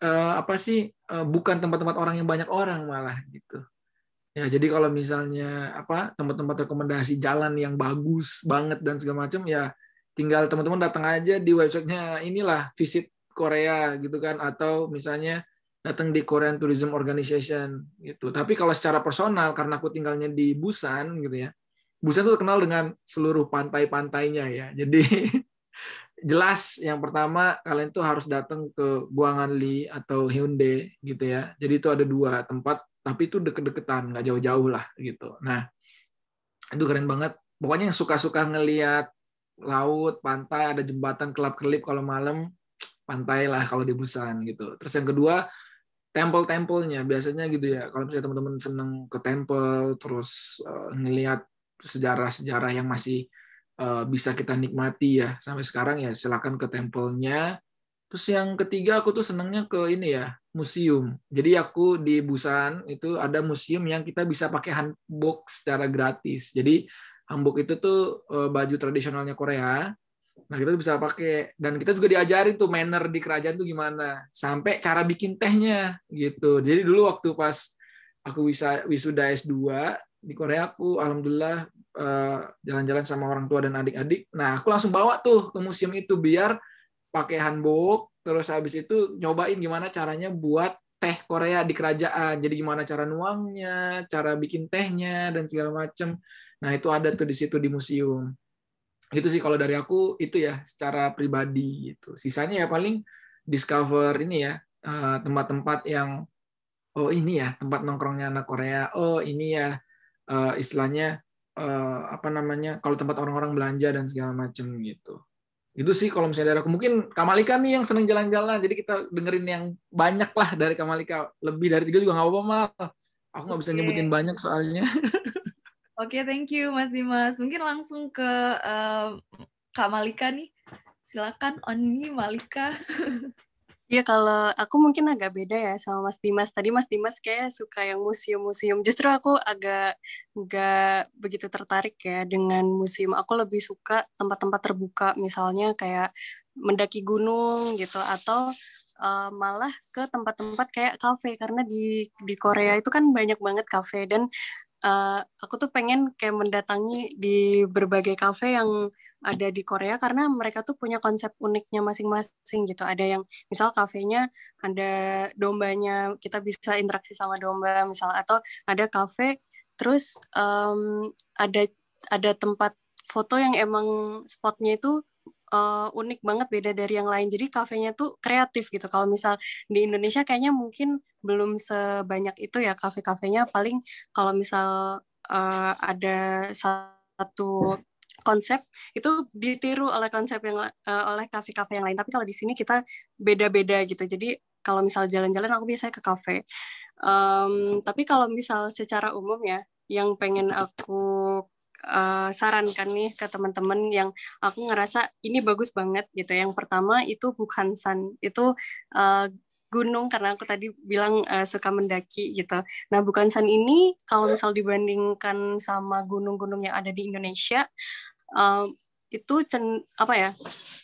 uh, apa sih uh, bukan tempat-tempat orang yang banyak orang malah gitu. Ya, jadi kalau misalnya apa tempat-tempat rekomendasi jalan yang bagus banget dan segala macam ya tinggal teman-teman datang aja di websitenya inilah visit Korea gitu kan atau misalnya datang di Korean Tourism Organization gitu. Tapi kalau secara personal karena aku tinggalnya di Busan gitu ya. Busan itu terkenal dengan seluruh pantai-pantainya ya. Jadi (laughs) jelas yang pertama kalian tuh harus datang ke Guanganli atau Hyundai gitu ya. Jadi itu ada dua tempat tapi itu deket-deketan, nggak jauh-jauh lah gitu. Nah, itu keren banget. Pokoknya yang suka-suka ngelihat laut, pantai, ada jembatan kelap-kelip kalau malam, pantai lah kalau di Busan gitu. Terus yang kedua, temple-templenya biasanya gitu ya. Kalau misalnya teman-teman seneng ke temple, terus uh, ngelihat sejarah-sejarah yang masih Eh, bisa kita nikmati ya sampai sekarang ya silakan ke tempelnya terus yang ketiga aku tuh senangnya ke ini ya museum jadi aku di Busan itu ada museum yang kita bisa pakai hanbok secara gratis jadi hanbok itu tuh eh, baju tradisionalnya Korea nah kita bisa pakai dan kita juga diajarin tuh manner di kerajaan tuh gimana sampai cara bikin tehnya gitu jadi dulu waktu pas aku bisa wisuda S2 di Korea aku alhamdulillah Eh, jalan-jalan sama orang tua dan adik-adik. Nah, aku langsung bawa tuh ke museum itu biar pakai handbook, terus habis itu nyobain gimana caranya buat teh Korea di kerajaan. Jadi gimana cara nuangnya, cara bikin tehnya dan segala macam. Nah, itu ada tuh di situ di museum. Itu sih kalau dari aku itu ya secara pribadi gitu. Sisanya ya paling discover ini ya eh, tempat-tempat yang oh ini ya tempat nongkrongnya anak Korea. Oh ini ya eh, istilahnya uh, apa namanya kalau tempat orang-orang belanja dan segala macam gitu. Itu sih kalau misalnya dari aku. Mungkin Kamalika nih yang seneng jalan-jalan. Jadi kita dengerin yang banyak lah dari Kamalika. Lebih dari tiga juga nggak apa-apa mal. Aku nggak bisa nyebutin banyak soalnya (laughs) oke okay, thank you Mas Dimas. Mungkin langsung ke uh, Kak Malika nih. Silakan Oni Malika. (laughs) Iya kalau aku mungkin agak beda ya sama Mas Dimas. Tadi Mas Dimas kayak suka yang museum-museum. Justru aku agak nggak begitu tertarik ya dengan museum. Aku lebih suka tempat-tempat terbuka, misalnya kayak mendaki gunung gitu. Atau uh, malah ke tempat-tempat kayak kafe. Karena di di Korea itu kan banyak banget kafe. Dan uh, aku tuh pengen kayak mendatangi di berbagai kafe yang ada di Korea karena mereka tuh punya konsep uniknya masing-masing gitu. Ada yang misal kafenya ada dombanya, kita bisa interaksi sama domba misal atau ada kafe terus um, ada ada tempat foto yang emang spotnya itu uh, unik banget beda dari yang lain. Jadi kafenya tuh kreatif gitu. Kalau misal di Indonesia kayaknya mungkin belum sebanyak itu ya kafe-kafenya. Paling kalau misal uh, ada satu konsep itu ditiru oleh konsep yang uh, oleh kafe-kafe yang lain. Tapi kalau di sini kita beda-beda gitu. Jadi kalau misal jalan-jalan aku biasanya ke kafe. Um, tapi kalau misal secara umum ya, yang pengen aku uh, sarankan nih ke teman-teman yang aku ngerasa ini bagus banget gitu. Yang pertama itu Bukhansan. Itu uh, gunung karena aku tadi bilang uh, suka mendaki gitu. Nah, Bukhansan ini kalau misal dibandingkan sama gunung-gunung yang ada di Indonesia, um, itu cen, apa ya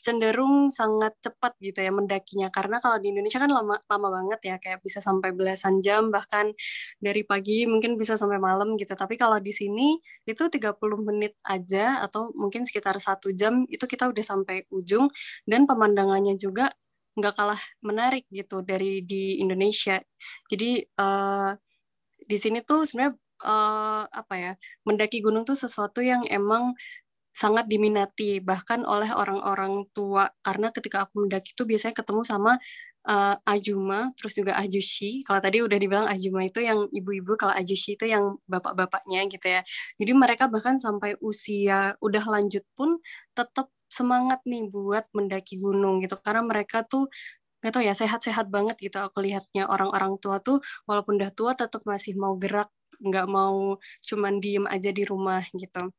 cenderung sangat cepat gitu ya mendakinya. Karena kalau di Indonesia kan lama lama banget ya kayak bisa sampai belasan jam bahkan dari pagi mungkin bisa sampai malam gitu. Tapi kalau di sini itu 30 menit aja atau mungkin sekitar satu jam itu kita udah sampai ujung. Dan pemandangannya juga nggak kalah menarik gitu dari di Indonesia. Jadi uh, di sini tuh sebenarnya uh, apa ya mendaki gunung tuh sesuatu yang emang sangat diminati bahkan oleh orang-orang tua. Karena ketika aku mendaki itu biasanya ketemu sama uh, ajuma terus juga ajushi. Kalau tadi udah dibilang ajuma itu yang ibu-ibu kalau ajushi itu yang bapak-bapaknya gitu ya. Jadi mereka bahkan sampai usia udah lanjut pun tetap semangat nih buat mendaki gunung gitu. Karena mereka tuh nggak tahu ya sehat-sehat banget gitu aku lihatnya. Orang-orang tua tuh walaupun udah tua tetap masih mau gerak nggak mau cuman diem aja di rumah gitu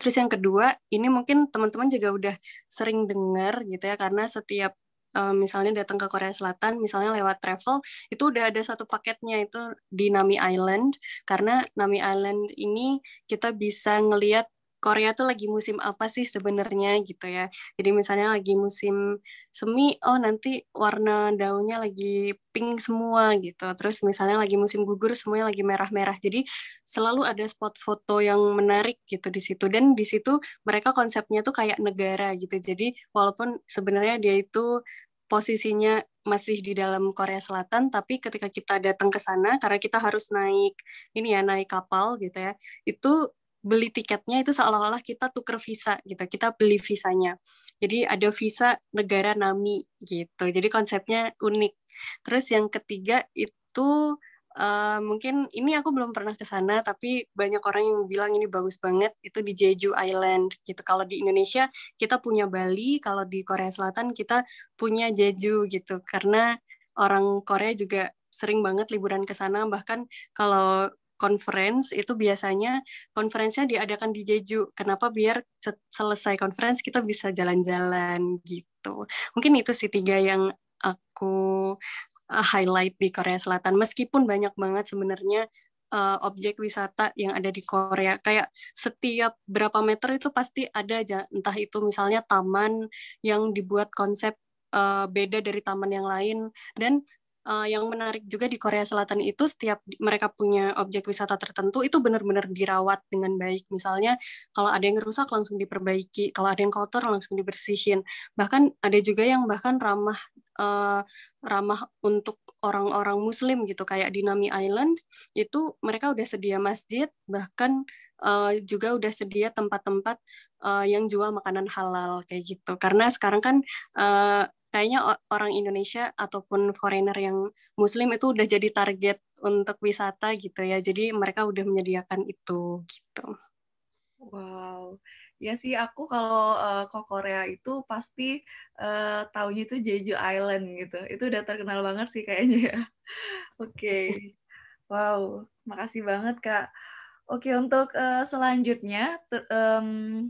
terus yang kedua ini mungkin teman-teman juga udah sering dengar gitu ya karena setiap uh, misalnya datang ke Korea Selatan misalnya lewat travel itu udah ada satu paketnya itu di Nami Island. Karena Nami Island ini kita bisa ngelihat Korea tuh lagi musim apa sih sebenarnya gitu ya. Jadi misalnya lagi musim semi, oh nanti warna daunnya lagi pink semua gitu. Terus misalnya lagi musim gugur semuanya lagi merah-merah. Jadi selalu ada spot foto yang menarik gitu di situ. Dan di situ mereka konsepnya tuh kayak negara gitu. Jadi walaupun sebenarnya dia itu posisinya masih di dalam Korea Selatan, tapi ketika kita datang ke sana, karena kita harus naik ini ya naik kapal gitu ya, itu beli tiketnya itu seolah-olah kita tuker visa gitu kita beli visanya. Jadi ada visa negara nami gitu jadi konsepnya unik. Terus yang ketiga itu uh, mungkin ini aku belum pernah ke sana tapi banyak orang yang bilang ini bagus banget itu di Jeju Island gitu. Kalau di Indonesia kita punya Bali kalau di Korea Selatan kita punya Jeju gitu. Karena orang Korea juga sering banget liburan ke sana bahkan kalau conference itu biasanya konferensinya diadakan di Jeju. Kenapa? Biar selesai conference kita bisa jalan-jalan gitu. Mungkin itu sih tiga yang aku uh, highlight di Korea Selatan. Meskipun banyak banget sebenarnya uh, objek wisata yang ada di Korea. Kayak setiap berapa meter itu pasti ada aja, entah itu misalnya taman yang dibuat konsep uh, beda dari taman yang lain dan uh, yang menarik juga di Korea Selatan itu setiap mereka punya objek wisata tertentu itu benar-benar dirawat dengan baik. Misalnya kalau ada yang rusak langsung diperbaiki, kalau ada yang kotor langsung dibersihin. Bahkan ada juga yang bahkan ramah uh, ramah untuk orang-orang Muslim gitu kayak di Nami Island itu mereka udah sedia masjid bahkan uh, juga udah sedia tempat-tempat uh, yang jual makanan halal kayak gitu. Karena sekarang kan uh, kayaknya orang Indonesia ataupun foreigner yang muslim itu udah jadi target untuk wisata gitu ya. Jadi mereka udah menyediakan itu gitu. Wow. Ya sih aku kalau uh, ke Korea itu pasti uh, taunya itu Jeju Island gitu. Itu udah terkenal banget sih kayaknya ya. (laughs) Oke. Okay. Wow, makasih banget Kak. Oke, untuk uh, selanjutnya um,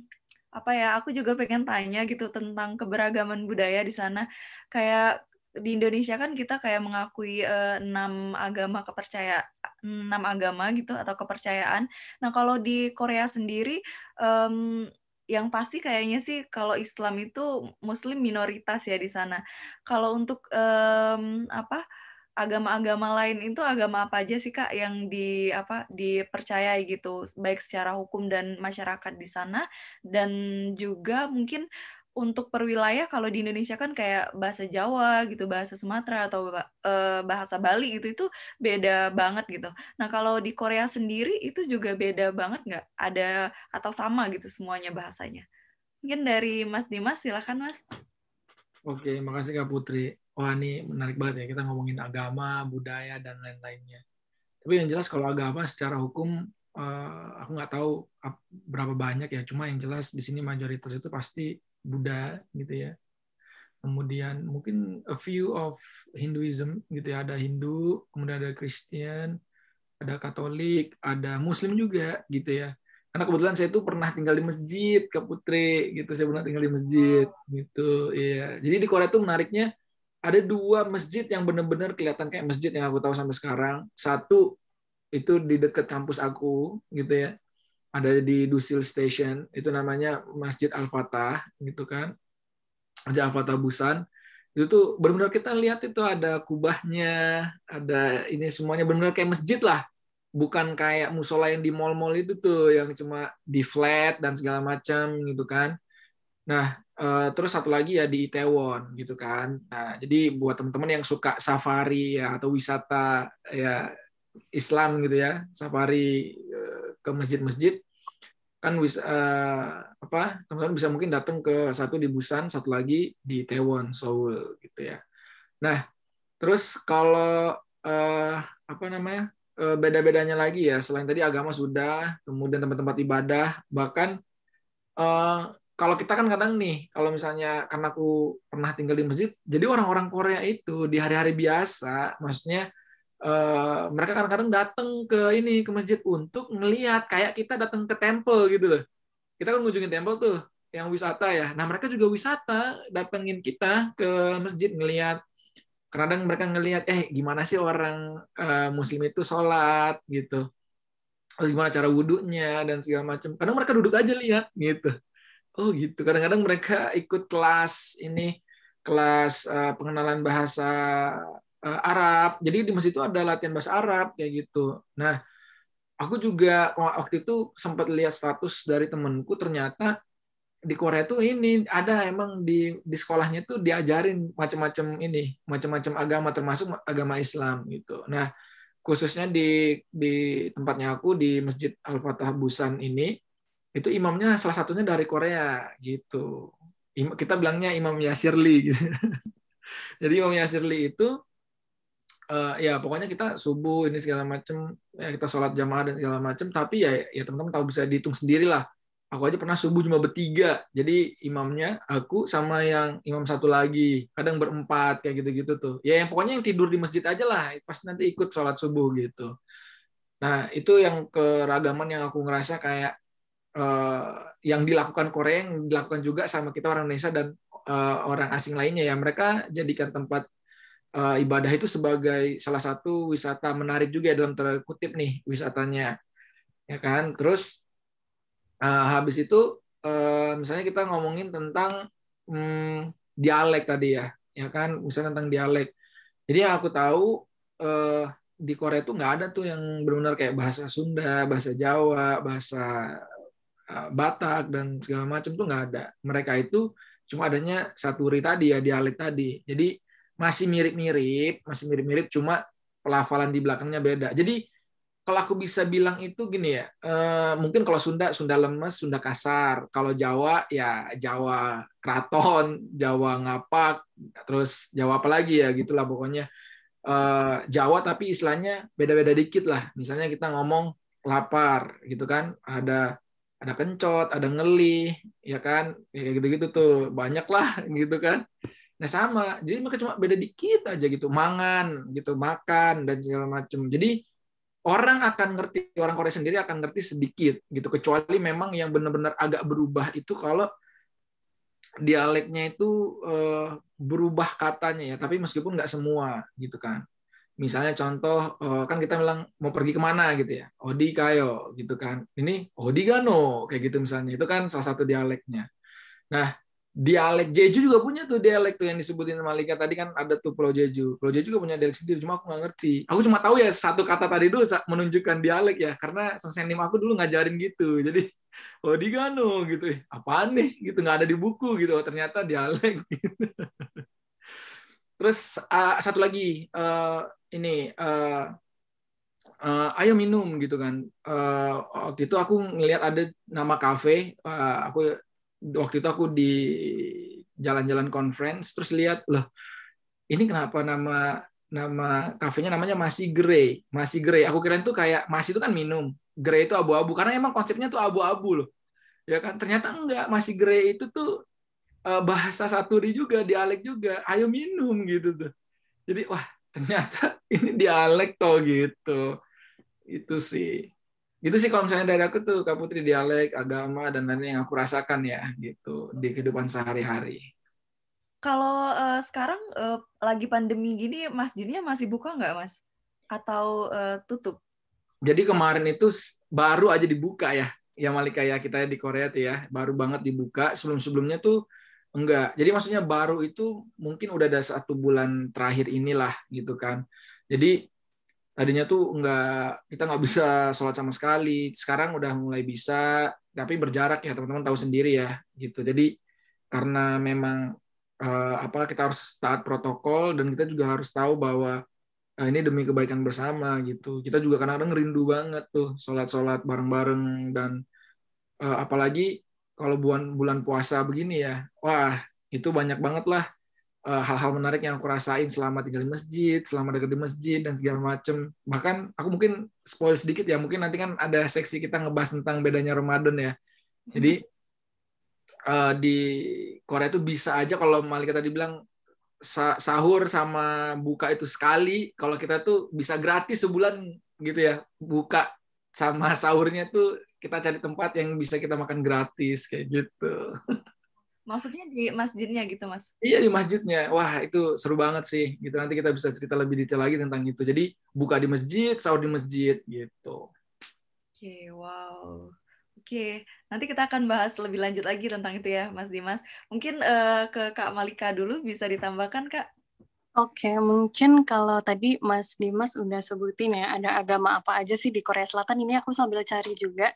apa ya aku juga pengen tanya gitu tentang keberagaman budaya di sana. Kayak di Indonesia kan kita kayak mengakui uh, enam agama kepercayaan enam agama gitu atau kepercayaan. Nah kalau di Korea sendiri um, yang pasti kayaknya sih kalau Islam itu Muslim minoritas ya di sana. Kalau untuk um, apa agama-agama lain itu agama apa aja sih kak yang di apa dipercayai gitu baik secara hukum dan masyarakat di sana dan juga mungkin untuk perwilayah kalau di Indonesia kan kayak bahasa Jawa gitu bahasa Sumatera atau uh, bahasa Bali itu itu beda banget gitu. Nah kalau di Korea sendiri itu juga beda banget nggak? Ada atau sama gitu semuanya bahasanya? Mungkin dari Mas Dimas silakan Mas. Oke, makasih Kak Putri wah ini menarik banget ya kita ngomongin agama, budaya dan lain-lainnya. Tapi yang jelas kalau agama secara hukum uh, aku nggak tahu berapa banyak ya. Cuma yang jelas di sini mayoritas itu pasti Buddha gitu ya. Kemudian mungkin a few of Hinduism gitu ya. Ada Hindu, kemudian ada Kristen, ada Katolik, ada Muslim juga gitu ya. Karena kebetulan saya itu pernah tinggal di masjid ke Putri gitu. Saya pernah tinggal di masjid gitu. Iya. Jadi di Korea itu menariknya ada dua masjid yang benar-benar kelihatan kayak masjid yang aku tahu sampai sekarang. Satu itu di dekat kampus aku gitu ya. Ada di Dusil Station, itu namanya Masjid Al-Fatah gitu kan. Masjid Al-Fatah Busan. Itu tuh benar-benar kita lihat itu ada kubahnya, ada ini semuanya benar-benar kayak masjid lah. Bukan kayak musola yang di mall-mall itu tuh yang cuma di flat dan segala macam gitu kan. Nah, Eh, terus satu lagi ya di Itaewon gitu kan. Nah, jadi buat teman-teman yang suka safari ya atau wisata ya Islam gitu ya, safari uh, ke masjid-masjid kan wis uh, apa teman-teman bisa mungkin datang ke satu di Busan, satu lagi di Itaewon Seoul gitu ya. Nah, terus kalau uh, apa namanya? Uh, beda-bedanya lagi ya, selain tadi agama sudah, kemudian tempat-tempat ibadah, bahkan uh, kalau kita kan kadang nih, kalau misalnya karena aku pernah tinggal di masjid, jadi orang-orang Korea itu di hari-hari biasa, maksudnya uh, mereka kadang-kadang datang ke ini ke masjid untuk ngelihat kayak kita datang ke temple gitu loh. Kita kan ngunjungin temple tuh yang wisata ya. Nah, mereka juga wisata datengin kita ke masjid ngelihat kadang mereka ngelihat eh gimana sih orang uh, muslim itu sholat gitu. Terus gimana cara wudhunya dan segala macam. Kadang mereka duduk aja lihat gitu Oh gitu. Kadang-kadang mereka ikut kelas ini kelas uh, pengenalan bahasa uh, Arab. Jadi di masjid itu ada latihan bahasa Arab kayak gitu. Nah, aku juga waktu itu sempat lihat status dari temenku ternyata di Korea tuh ini ada emang di di sekolahnya tuh diajarin macam-macam ini, macam-macam agama termasuk agama Islam gitu. Nah, khususnya di di tempatnya aku di Masjid Al-Fatah Busan ini itu imamnya salah satunya dari Korea gitu. Kita bilangnya Imam Yasirli gitu. (laughs) Jadi Imam Yasirli itu uh, ya pokoknya kita subuh ini segala macam ya kita sholat jamaah dan segala macam tapi ya ya teman-teman tahu bisa dihitung sendiri lah aku aja pernah subuh cuma bertiga. Jadi imamnya aku sama yang imam satu lagi. Kadang berempat kayak gitu-gitu tuh. Ya yang pokoknya yang tidur di masjid aja lah pas nanti ikut sholat subuh gitu. Nah itu yang keragaman yang aku ngerasa kayak yang dilakukan Korea yang dilakukan juga sama kita orang Indonesia dan uh, orang asing lainnya ya. Mereka jadikan tempat uh, ibadah itu sebagai salah satu wisata menarik juga ya dalam terkutip nih wisatanya ya kan? Terus habis itu misalnya kita ngomongin tentang um, dialek tadi ya ya kan? Misalnya tentang dialek. Jadi yang aku tahu di Korea itu nggak ada tuh yang benar-benar kayak bahasa Sunda, bahasa Jawa, bahasa Eh, Batak dan segala macam tuh nggak ada. Mereka itu cuma adanya satu ri tadi ya dialek tadi. Jadi masih mirip-mirip, masih mirip-mirip, cuma pelafalan di belakangnya beda. Jadi kalau aku bisa bilang itu gini ya, eh, mungkin kalau Sunda Sunda lemes, Sunda kasar. Kalau Jawa ya Jawa keraton, Jawa ngapak, terus Jawa apa lagi ya gitulah pokoknya. Eh, Jawa tapi istilahnya beda-beda dikit lah. Misalnya kita ngomong lapar gitu kan, ada ada kencot, ada ngeli, ya kan, ya, kayak gitu-gitu tuh. Banyak lah (laughs) gitu kan. Nah sama, jadi mereka cuma beda dikit aja gitu, mangan gitu, makan dan segala macam. Jadi orang akan ngerti, orang Korea sendiri akan ngerti sedikit gitu, kecuali memang yang benar-benar agak berubah itu kalau dialeknya itu uh, berubah katanya ya, tapi meskipun nggak semua gitu kan misalnya contoh eh, kan kita bilang mau pergi ke mana gitu ya? Odi kayo gitu kan. Ini Odi gano kayak gitu misalnya. Itu kan salah satu dialeknya. Nah dialek Jeju juga punya tuh dialek tuh yang disebutin Malika tadi kan ada tuh Pulau Jeju. Pulau Jeju juga punya dialek sendiri cuma aku nggak ngerti. Aku cuma tahu ya satu kata tadi dulu menunjukkan dialek ya karena sensenim aku dulu ngajarin gitu. (laughs) Jadi Odi gano gitu. Apaan nih? Gitu nggak ada di buku gitu. Oh, ternyata dialek gitu. (laughs) Terus uh, satu lagi uh, ini uh, uh, ayo minum gitu kan. Uh, waktu itu aku ngelihat ada nama kafe. Uh, aku waktu itu aku di jalan-jalan conference terus lihat loh ini kenapa nama nama kafenya namanya masih grey masih grey aku kira itu kayak masih itu kan minum grey itu abu-abu karena emang konsepnya tuh abu-abu loh ya kan ternyata enggak masih grey itu tuh bahasa saturi juga dialek juga. Ayo minum gitu tuh. Jadi wah ternyata (laughs) ini dialek toh gitu. Itu sih. Itu sih kalau misalnya dari aku tuh Kak Putri dialek agama dan lain yang aku rasakan ya gitu di kehidupan sehari-hari. Kalau uh, sekarang uh, lagi pandemi gini masjidnya masih buka nggak mas? Atau uh, tutup? Jadi kemarin itu baru aja dibuka ya. Ya Malika ya kita di Korea tuh ya. Baru banget dibuka. Sebelum sebelumnya tuh Enggak. Jadi maksudnya baru itu mungkin udah ada satu bulan terakhir inilah gitu kan. Jadi tadinya tuh enggak kita nggak bisa sholat sama sekali. Sekarang udah mulai bisa, tapi berjarak ya teman-teman tahu sendiri ya gitu. Jadi karena memang uh, apa kita harus taat protokol dan kita juga harus tahu bahwa uh, ini demi kebaikan bersama gitu. Kita juga kadang-kadang rindu banget tuh sholat-sholat bareng-bareng dan uh, apalagi kalau bulan bulan puasa begini ya, wah itu banyak banget lah eh, hal-hal menarik yang aku rasain selama tinggal di masjid, selama dekat di masjid dan segala macem. Bahkan aku mungkin spoil sedikit ya, mungkin nanti kan ada seksi kita ngebahas tentang bedanya Ramadan ya. Jadi uh, di Korea itu bisa aja kalau Malika tadi bilang sahur sama buka itu sekali kalau kita tuh bisa gratis sebulan gitu ya buka sama sahurnya tuh kita cari tempat yang bisa kita makan gratis kayak gitu. Maksudnya di masjidnya gitu mas? Iya di masjidnya. Wah itu seru banget sih. Gitu nanti kita bisa cerita lebih detail lagi tentang itu. Jadi buka di masjid sahur di masjid gitu. Oke okay, wow. Oke, nanti kita akan bahas lebih lanjut lagi tentang itu ya, Mas Dimas. Mungkin uh, ke Kak Malika dulu bisa ditambahkan, Kak? Oke, mungkin kalau tadi Mas Dimas udah sebutin ya, ada agama apa aja sih di Korea Selatan, ini aku sambil cari juga.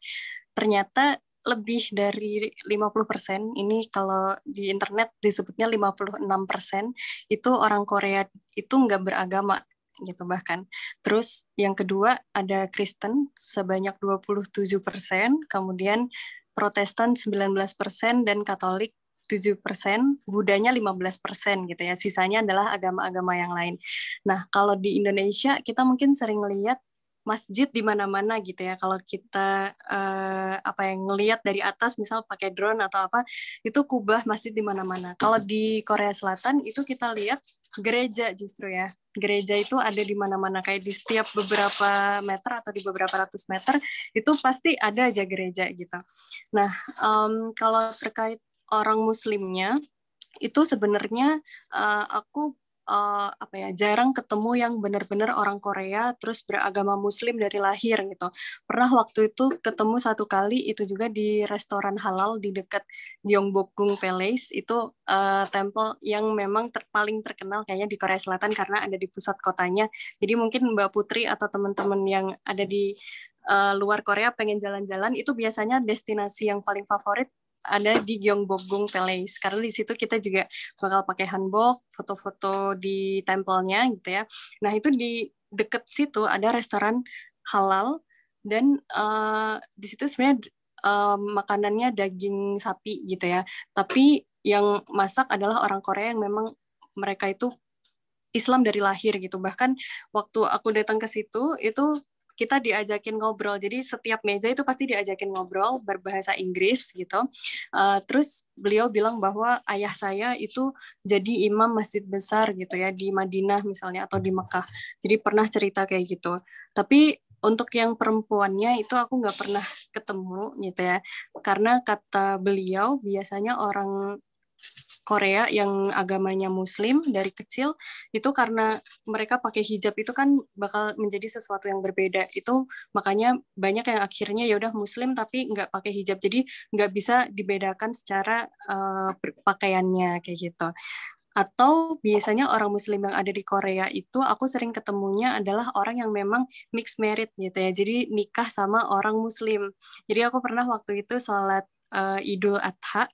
Ternyata lebih dari 50%, ini kalau di internet disebutnya 56%, itu orang Korea itu nggak beragama gitu bahkan. Terus yang kedua ada Kristen sebanyak 27 persen, kemudian Protestan 19 persen dan Katolik 7 persen, Budanya 15 persen gitu ya. Sisanya adalah agama-agama yang lain. Nah kalau di Indonesia kita mungkin sering lihat masjid di mana-mana gitu ya. Kalau kita uh, apa yang ngelihat dari atas, misal pakai drone atau apa, itu kubah masjid di mana-mana. Kalau di Korea Selatan itu kita lihat gereja justru ya. Gereja itu ada di mana-mana kayak di setiap beberapa meter atau di beberapa ratus meter itu pasti ada aja gereja gitu. Nah, um, kalau terkait orang muslimnya itu sebenarnya uh, aku uh, apa ya jarang ketemu yang benar-benar orang Korea terus beragama Muslim dari lahir gitu. Pernah waktu itu ketemu satu kali itu juga di restoran halal di dekat Gyeongbokgung Palace itu uh, temple yang memang ter paling terkenal kayaknya di Korea Selatan karena ada di pusat kotanya. Jadi mungkin Mbak Putri atau teman-teman yang ada di uh, luar Korea pengen jalan-jalan itu biasanya destinasi yang paling favorit ada di Gyeongbokgung Palace karena di situ kita juga bakal pakai hanbok, foto-foto di tempelnya gitu ya. Nah itu di deket situ ada restoran halal dan uh, di situ sebenarnya uh, makanannya daging sapi gitu ya. Tapi yang masak adalah orang Korea yang memang mereka itu Islam dari lahir gitu. Bahkan waktu aku datang ke situ itu kita diajakin ngobrol. Jadi setiap meja itu pasti diajakin ngobrol berbahasa Inggris gitu. Uh, terus beliau bilang bahwa ayah saya itu jadi imam masjid besar gitu ya di Madinah misalnya atau di Mekah. Jadi pernah cerita kayak gitu. Tapi untuk yang perempuannya itu aku nggak pernah ketemu gitu ya. Karena kata beliau biasanya orang Korea yang agamanya Muslim dari kecil itu karena mereka pakai hijab itu kan bakal menjadi sesuatu yang berbeda. Itu makanya banyak yang akhirnya ya udah Muslim tapi nggak pakai hijab. Jadi nggak bisa dibedakan secara uh, pakaiannya kayak gitu. Atau biasanya orang muslim yang ada di Korea itu aku sering ketemunya adalah orang yang memang mixed married gitu ya. Jadi nikah sama orang muslim. Jadi aku pernah waktu itu sholat uh, Idul Adha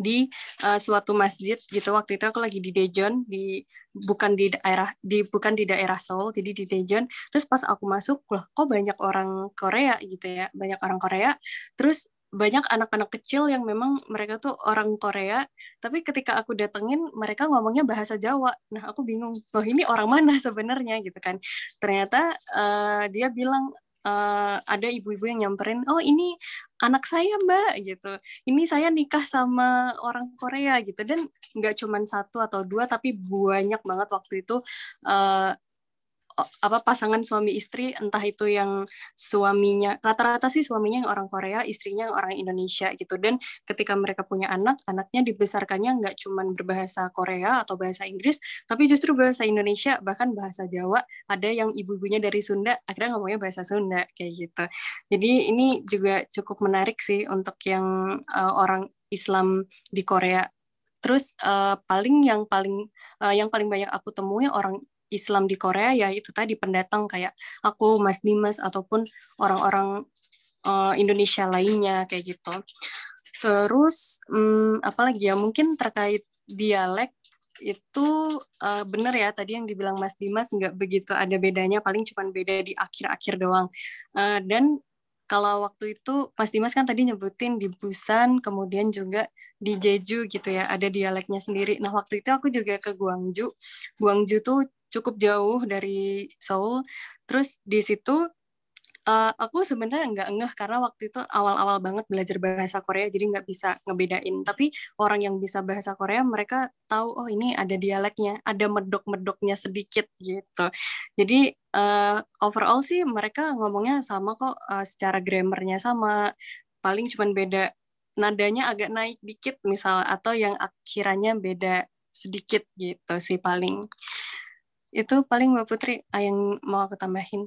di uh, suatu masjid gitu waktu itu aku lagi di Daejeon di bukan di daerah di bukan di daerah Seoul jadi di Daejeon terus pas aku masuk loh kok banyak orang Korea gitu ya banyak orang Korea terus banyak anak-anak kecil yang memang mereka tuh orang Korea, tapi ketika aku datengin mereka ngomongnya bahasa Jawa. Nah aku bingung, loh ini orang mana sebenarnya gitu kan? Ternyata uh, dia bilang uh, ada ibu-ibu yang nyamperin, oh ini anak saya mbak gitu, ini saya nikah sama orang Korea gitu. Dan nggak cuma satu atau dua tapi banyak banget waktu itu uh, apa pasangan suami istri entah itu yang suaminya rata-rata sih suaminya yang orang Korea istrinya yang orang Indonesia gitu. Dan ketika mereka punya anak anaknya dibesarkannya nggak cuma berbahasa Korea atau bahasa Inggris tapi justru bahasa Indonesia bahkan bahasa Jawa. Ada yang ibu-ibunya dari Sunda akhirnya ngomongnya bahasa Sunda kayak gitu. Jadi ini juga cukup menarik sih untuk yang uh, orang Islam di Korea. Terus uh, paling yang paling uh, yang paling banyak aku temui orang Islam di Korea ya itu tadi pendatang kayak aku Mas Dimas ataupun orang-orang uh, Indonesia lainnya kayak gitu. Terus um, apalagi ya mungkin terkait dialek itu uh, benar ya tadi yang dibilang Mas Dimas nggak begitu ada bedanya paling cuma beda di akhir-akhir doang. Uh, dan kalau waktu itu Mas Dimas kan tadi nyebutin di Busan kemudian juga di Jeju gitu ya ada dialeknya sendiri. Nah waktu itu aku juga ke Guangzhou Guangzhou tuh cukup jauh dari Seoul. Terus di situ Uh, aku sebenarnya nggak ngeh karena waktu itu awal-awal banget belajar bahasa Korea jadi nggak bisa ngebedain. Tapi orang yang bisa bahasa Korea mereka tahu oh ini ada dialeknya ada medok-medoknya sedikit gitu. Jadi uh, overall sih mereka ngomongnya sama kok uh, secara grammarnya sama. Paling cuma beda nadanya agak naik dikit misal atau yang akhirannya beda sedikit gitu sih paling itu paling Mbak Putri yang mau aku tambahin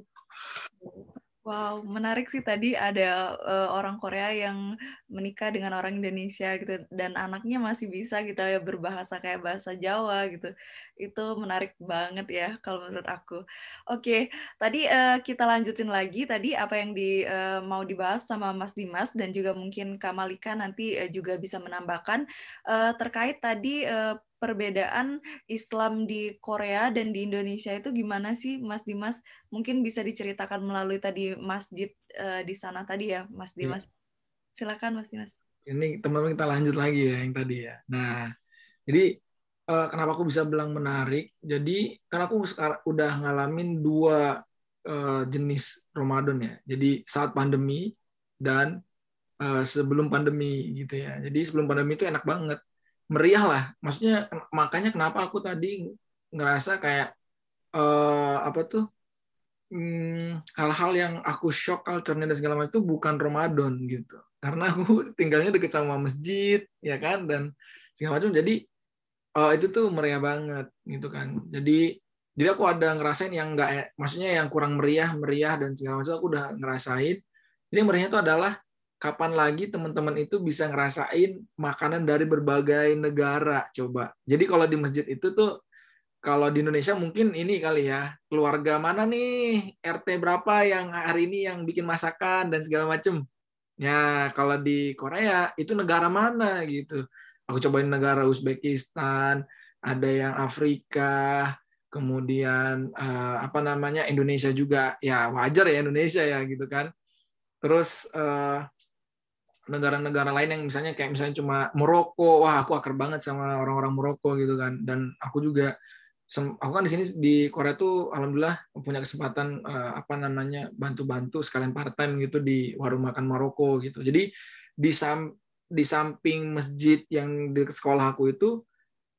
Wow, menarik sih tadi ada uh, orang Korea yang menikah dengan orang Indonesia gitu dan anaknya masih bisa gitu ya berbahasa kayak bahasa Jawa gitu. Itu menarik banget ya kalau menurut aku. Oke, tadi uh, kita lanjutin lagi tadi apa yang di uh, mau dibahas sama Mas Dimas dan juga mungkin Kamalika nanti uh, juga bisa menambahkan uh, terkait tadi uh, perbedaan Islam di Korea dan di Indonesia itu gimana sih, Mas Dimas? Mungkin bisa diceritakan melalui tadi masjid uh, di sana tadi ya, Mas iya. Dimas. Silakan, Mas Dimas. Ini teman-teman kita lanjut lagi ya yang tadi ya. Nah, jadi uh, kenapa aku bisa bilang menarik? Jadi karena aku sekarang udah ngalamin dua uh, jenis Ramadan ya. Jadi saat pandemi dan uh, sebelum pandemi gitu ya. Jadi sebelum pandemi itu enak banget meriah lah. Maksudnya makanya kenapa aku tadi ngerasa kayak uh, apa tuh hmm, hal-hal yang aku shock culture-nya dan segala macam itu bukan Ramadan gitu. Karena aku (laughs) tinggalnya deket sama masjid ya kan dan segala macam. Jadi uh, itu tuh meriah banget gitu kan. Jadi jadi aku ada ngerasain yang enggak maksudnya yang kurang meriah meriah dan segala macam aku udah ngerasain. Jadi meriahnya itu adalah kapan lagi teman-teman itu bisa ngerasain makanan dari berbagai negara coba. Jadi kalau di masjid itu tuh kalau di Indonesia mungkin ini kali ya keluarga mana nih RT berapa yang hari ini yang bikin masakan dan segala macem. Ya kalau di Korea itu negara mana gitu. Aku cobain negara Uzbekistan, ada yang Afrika, kemudian uh, apa namanya Indonesia juga. Ya wajar ya Indonesia ya gitu kan. Terus uh, negara-negara lain yang misalnya kayak misalnya cuma Maroko, wah aku akrab banget sama orang-orang Maroko gitu kan. Dan aku juga aku kan di sini di Korea tuh alhamdulillah punya kesempatan uh, apa namanya bantu-bantu sekalian part time gitu di warung makan Maroko gitu. Jadi di sam di samping masjid yang di sekolah aku itu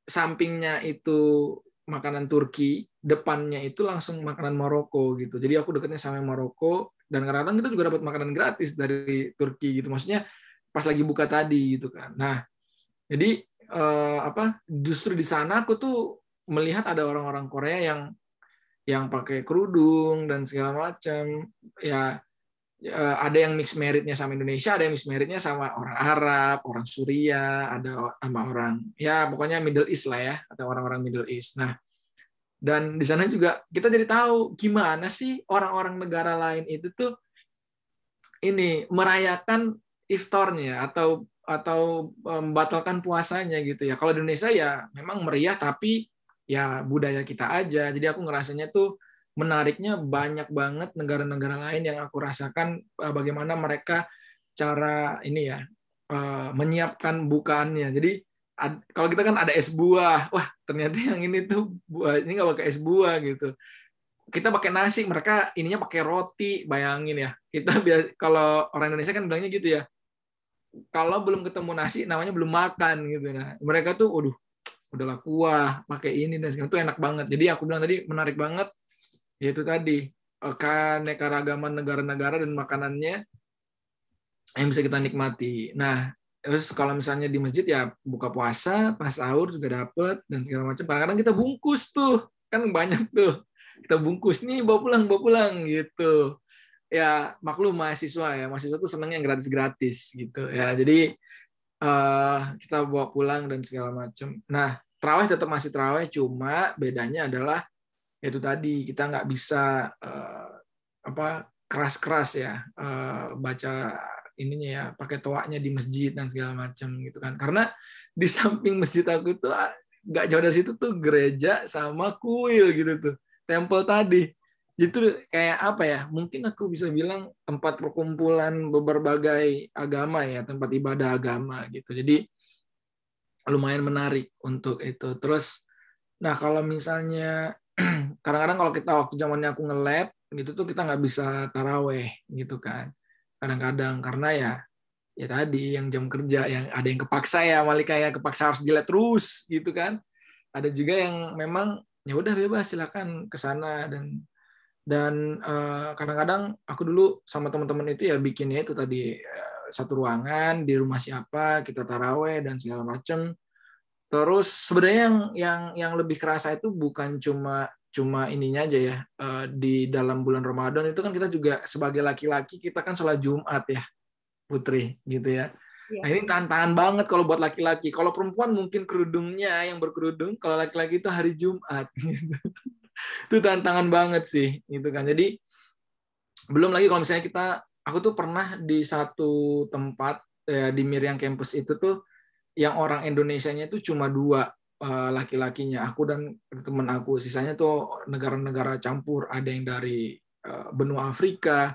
sampingnya itu makanan Turki, depannya itu langsung makanan Maroko gitu. Jadi aku dekatnya sama Maroko, dan kadang-kadang kita juga dapat makanan gratis dari Turki gitu. Maksudnya pas lagi buka tadi gitu kan. Nah jadi eh, apa justru di sana aku tuh melihat ada orang-orang Korea yang yang pakai kerudung dan segala macam. Ya eh, ada yang mix meritnya sama Indonesia ada yang mix meritnya sama orang Arab orang Suria ada sama orang ya pokoknya Middle East lah ya atau orang-orang Middle East. Nah dan di sana juga kita jadi tahu gimana sih orang-orang negara lain itu tuh ini merayakan iftarnya atau atau membatalkan puasanya gitu ya. Kalau di Indonesia ya memang meriah tapi ya budaya kita aja. Jadi aku ngerasanya tuh menariknya banyak banget negara-negara lain yang aku rasakan eh, bagaimana mereka cara ini ya eh, menyiapkan bukaannya. Jadi kalau kita kan ada es buah, wah ternyata yang ini tuh buah ini nggak pakai es buah gitu. Kita pakai nasi, mereka ininya pakai roti, bayangin ya. Kita (laughs) biasa kalau orang Indonesia kan bilangnya gitu ya. Kalau belum ketemu nasi, namanya belum makan gitu. Nah, mereka tuh, waduh, udahlah kuah, pakai ini dan segala itu enak banget. Jadi aku bilang tadi menarik banget, yaitu tadi keanekaragaman negara-negara dan makanannya yang bisa kita nikmati. Nah, terus kalau misalnya di masjid ya buka puasa pas sahur juga dapet dan segala macam. Kadang-kadang kita bungkus tuh kan banyak tuh. Kita bungkus nih bawa pulang bawa pulang gitu. Ya maklum mahasiswa ya. Mahasiswa tuh seneng yang gratis gratis gitu. Ya jadi uh, kita bawa pulang dan segala macam. Nah terawih tetap masih terawih cuma bedanya adalah itu tadi kita nggak bisa uh, apa keras-keras ya uh, baca ininya ya pakai toaknya di masjid dan segala macam gitu kan. Karena di samping masjid aku itu ah, nggak jauh dari situ tuh gereja sama kuil gitu tuh tempel tadi. Itu kayak apa ya mungkin aku bisa bilang tempat perkumpulan berbagai agama ya tempat ibadah agama gitu. Jadi lumayan menarik untuk itu. Terus nah kalau misalnya (clears throat) kadang-kadang kalau kita waktu zamannya aku nge-lab gitu tuh kita nggak bisa taraweh gitu kan kadang-kadang. Karena ya ya tadi yang jam kerja yang ada yang kepaksa ya Malika ya kepaksa harus dilihat terus gitu kan. Ada juga yang memang ya udah bebas silakan ke sana. Dan dan eh, kadang-kadang aku dulu sama teman-teman itu ya bikinnya itu tadi eh, satu ruangan di rumah siapa kita taraweh dan segala macam terus sebenarnya yang yang yang lebih kerasa itu bukan cuma cuma ininya aja ya eh, di dalam bulan Ramadan itu kan kita juga sebagai laki-laki kita kan sholat Jumat ya Putri gitu ya. ya. Nah ini tantangan banget kalau buat laki-laki. Kalau perempuan mungkin kerudungnya yang berkerudung, kalau laki-laki itu hari Jumat. (laughs) Gitu. itu tantangan banget sih, gitu kan. Jadi belum lagi kalau misalnya kita, aku tuh pernah di satu tempat ya, di Miriam Campus itu tuh yang orang Indonesia-nya itu cuma dua laki-lakinya, aku dan teman aku. Sisanya tuh negara-negara campur, ada yang dari uh, benua Afrika,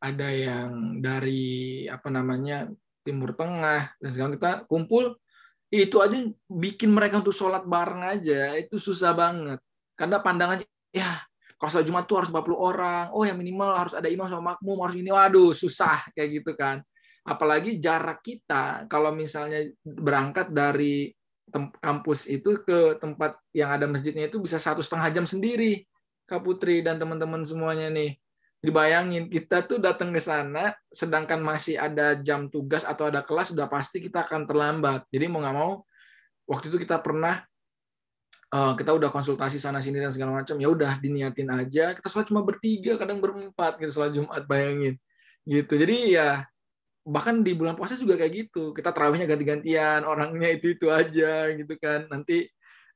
ada yang dari apa namanya Timur Tengah dan sekarang kita kumpul itu aja bikin mereka untuk sholat bareng aja. Itu susah banget. Karena pandangannya ya kalau sholat Jumat tuh harus 40 orang. Oh yang minimal harus ada imam sama makmum harus ini. Waduh susah kayak gitu kan. Apalagi jarak kita. Kalau misalnya berangkat dari kampus itu ke tempat yang ada masjidnya itu bisa satu setengah jam sendiri Kak Putri dan teman-teman semuanya nih. Dibayangin kita tuh datang ke sana sedangkan masih ada jam tugas atau ada kelas sudah pasti kita akan terlambat. Jadi mau nggak mau waktu itu kita pernah uh, kita udah konsultasi sana sini dan segala macam ya udah diniatin aja. Kita sholat cuma bertiga kadang berempat gitu sholat Jumat bayangin. Gitu. Jadi ya bahkan di bulan puasa juga kayak gitu. Kita terawihnya ganti-gantian orangnya itu itu aja gitu kan. Nanti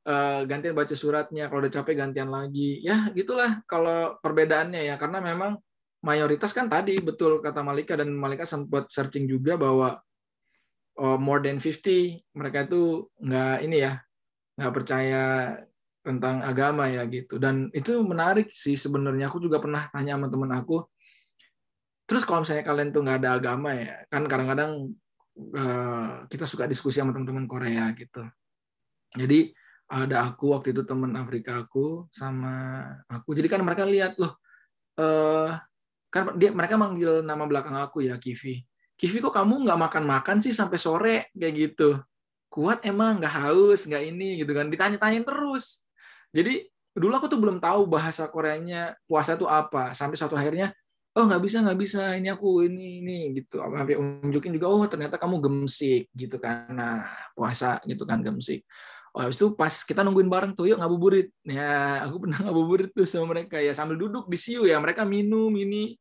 uh, gantian baca suratnya. Kalau udah capek gantian lagi. Ya gitulah kalau perbedaannya ya. Karena memang mayoritas kan tadi betul kata Malika dan Malika sempat searching juga bahwa uh, more than 50 mereka itu nggak ini ya nggak percaya tentang agama ya gitu. Dan itu menarik sih sebenarnya. Aku juga pernah tanya sama temen aku terus kalau misalnya kalian tuh nggak ada agama ya kan kadang-kadang uh, kita suka diskusi sama teman-teman Korea gitu. Jadi ada aku waktu itu teman Afrika aku sama aku. Jadi kan mereka lihat loh eh kan dia mereka manggil nama belakang aku ya Kivi. Kivi kok kamu nggak makan makan sih sampai sore? Kayak gitu. Kuat emang nggak haus nggak ini gitu kan. Ditanya-tanyain terus. Jadi dulu aku tuh belum tahu bahasa Koreanya puasa itu apa. Sampai suatu akhirnya oh nggak bisa nggak bisa ini aku ini ini gitu sampai unjukin juga oh ternyata kamu gemsik gitu kan nah puasa gitu kan gemsik Oh, habis itu pas kita nungguin bareng tuh, yuk ngabuburit. Ya, aku (laughs) pernah ngabuburit tuh sama mereka ya sambil duduk di siu ya, mereka minum ini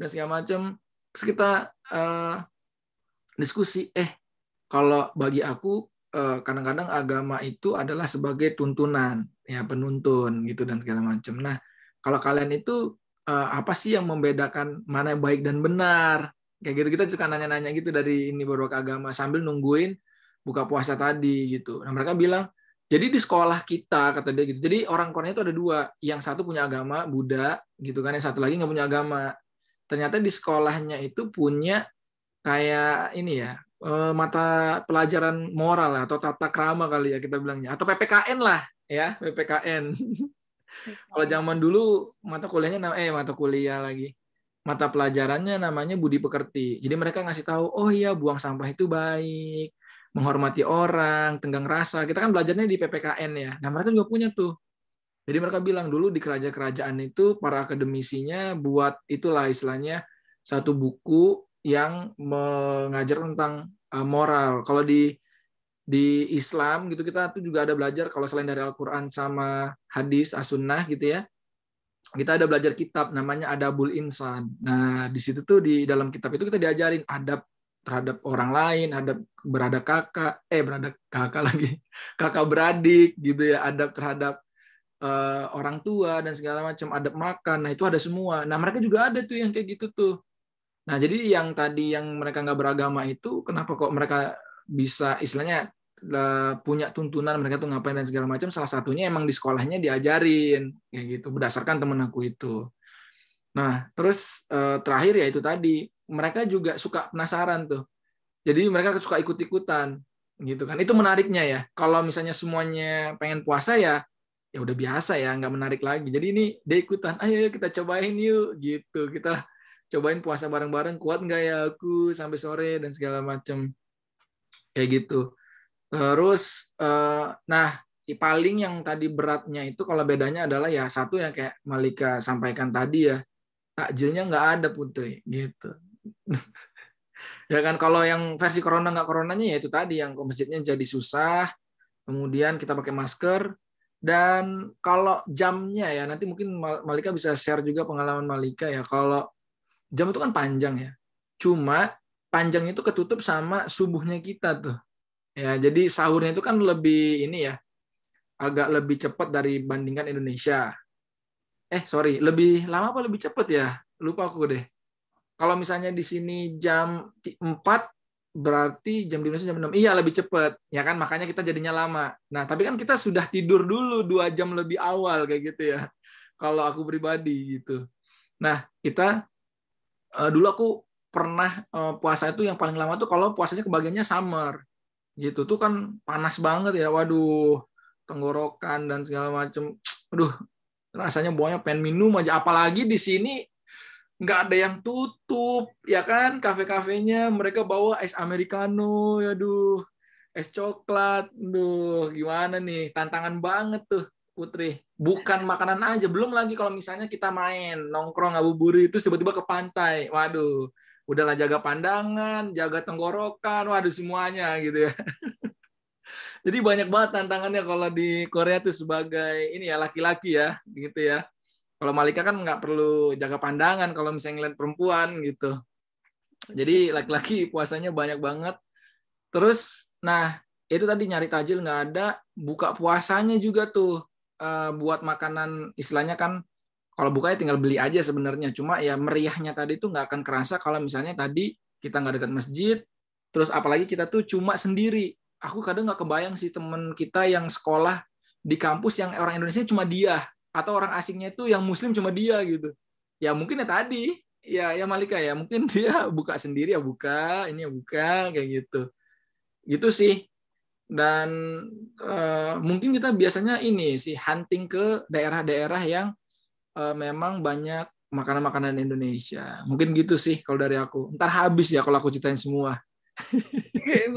dan segala macam. Terus kita uh, diskusi, eh kalau bagi aku eh, kadang-kadang agama itu adalah sebagai tuntunan, ya penuntun gitu dan segala macam. Nah, kalau kalian itu uh, apa sih yang membedakan mana yang baik dan benar? Kayak gitu kita suka nanya-nanya gitu dari ini beberapa agama sambil nungguin buka puasa tadi gitu. Nah mereka bilang jadi di sekolah kita kata dia gitu. Jadi orang Korea itu ada dua, yang satu punya agama Buddha gitu kan, yang satu lagi nggak punya agama. Ternyata di sekolahnya itu punya kayak ini ya eh, mata pelajaran moral atau tata krama kali ya kita bilangnya atau PPKN lah ya PPKN. (laughs) Kalau zaman dulu mata kuliahnya eh mata kuliah lagi mata pelajarannya namanya budi pekerti. Jadi mereka ngasih tahu, oh iya buang sampah itu baik, menghormati orang, tenggang rasa. Kita kan belajarnya di PPKN ya. Nah, mereka juga punya tuh. Jadi mereka bilang dulu di kerajaan-kerajaan itu para akademisinya buat itulah istilahnya satu buku yang mengajar tentang eh, moral. Kalau di di Islam gitu kita tuh juga ada belajar kalau selain dari Al-Qur'an sama hadis as-sunnah gitu ya. Kita ada belajar kitab namanya Adabul Insan. Nah, di situ tuh di dalam kitab itu kita diajarin adab terhadap orang lain, ada berada kakak, eh berada kakak lagi, (laughs) kakak beradik gitu ya, adab terhadap uh, orang tua dan segala macam, adab makan, nah itu ada semua. Nah mereka juga ada tuh yang kayak gitu tuh. Nah jadi yang tadi yang mereka nggak beragama itu, kenapa kok mereka bisa istilahnya punya tuntunan mereka tuh ngapain dan segala macam salah satunya emang di sekolahnya diajarin kayak gitu berdasarkan temen aku itu nah terus eh, terakhir ya itu tadi mereka juga suka penasaran tuh. Jadi mereka suka ikut-ikutan gitu kan. Itu menariknya ya. Kalau misalnya semuanya pengen puasa ya ya udah biasa ya nggak menarik lagi jadi ini dia ikutan ayo, ayo kita cobain yuk gitu kita cobain puasa bareng-bareng kuat nggak ya aku sampai sore dan segala macam kayak gitu terus uh, nah paling yang tadi beratnya itu kalau bedanya adalah ya satu yang kayak Malika sampaikan tadi ya takjilnya nggak ada putri gitu (laughs) ya kan kalau yang versi corona nggak coronanya ya itu tadi yang ke masjidnya jadi susah kemudian kita pakai masker dan kalau jamnya ya nanti mungkin Malika bisa share juga pengalaman Malika ya. Kalau jam itu kan panjang ya. Cuma panjangnya itu ketutup sama subuhnya kita tuh. Ya, jadi sahurnya itu kan lebih ini ya. Agak lebih cepat dari bandingkan Indonesia. Eh, sorry, lebih lama apa lebih cepat ya? Lupa aku deh. Kalau misalnya di sini jam 4 berarti jam di Indonesia jam 6. Iya, lebih cepat. Ya kan, makanya kita jadinya lama. Nah, tapi kan kita sudah tidur dulu dua jam lebih awal kayak gitu ya. Kalau aku pribadi gitu. Nah, kita uh, dulu aku pernah uh, puasa itu yang paling lama tuh kalau puasanya kebagiannya summer. Gitu. Tuh kan panas banget ya. Waduh, tenggorokan dan segala macam. Aduh, rasanya buahnya pengen minum aja. Apalagi di sini nggak ada yang tutup ya kan? Kafe-kafenya mereka bawa es americano ya duh. Es coklat duh gimana nih? Tantangan banget tuh Putri. Bukan makanan aja belum lagi kalau misalnya kita main nongkrong ngabuburit itu tiba-tiba ke pantai. Waduh udahlah jaga pandangan jaga tenggorokan waduh semuanya gitu ya (laughs) jadi banyak banget tantangannya kalau di Korea tuh sebagai ini ya laki-laki ya gitu ya kalau Malika kan nggak perlu jaga pandangan kalau misalnya ngeliat perempuan gitu. Jadi laki-laki puasanya banyak banget. Terus, nah itu tadi nyari tajil nggak ada, buka puasanya juga tuh uh, buat makanan istilahnya kan kalau bukanya tinggal beli aja sebenarnya. Cuma ya meriahnya tadi tuh nggak akan kerasa kalau misalnya tadi kita nggak dekat masjid, terus apalagi kita tuh cuma sendiri. Aku kadang nggak kebayang sih temen kita yang sekolah di kampus yang orang Indonesia cuma dia atau orang asingnya itu yang muslim cuma dia gitu ya mungkin ya tadi ya ya Malika ya mungkin (laughs) dia buka sendiri ya buka ini ya buka kayak gitu gitu sih dan uh, mungkin kita biasanya ini sih hunting ke daerah-daerah yang uh, memang banyak makanan-makanan Indonesia mungkin gitu sih kalau dari aku ntar habis ya kalau aku ceritain semua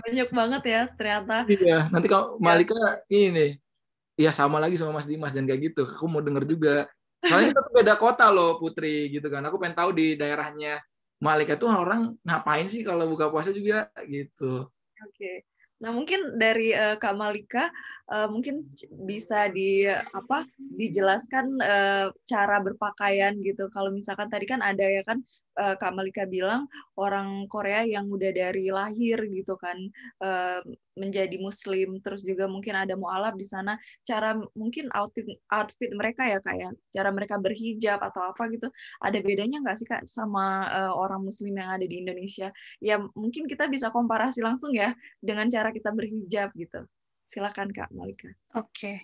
banyak banget ya ternyata iya nanti kalau Malika ini Iya sama lagi sama Mas Dimas dan kayak gitu. Aku mau denger juga. Soalnya kita tuh beda kota loh Putri gitu kan. Aku pengen tahu di daerahnya Malika tuh orang ngapain sih kalau buka puasa juga gitu. Oke. Okay. Nah mungkin dari uh, Kak Malika uh, mungkin bisa di apa dijelaskan uh, cara berpakaian gitu. Kalau misalkan tadi kan ada ya kan uh, Kak Malika bilang orang Korea yang udah dari lahir gitu kan uh, menjadi Muslim, terus juga mungkin ada mualaf di sana. Cara mungkin outfit outfit mereka ya kayak ya, cara mereka berhijab atau apa gitu. Ada bedanya nggak sih kak sama uh, orang Muslim yang ada di Indonesia? Ya mungkin kita bisa komparasi langsung ya dengan cara kita berhijab gitu. Silakan Kak Malika. Oke. Okay.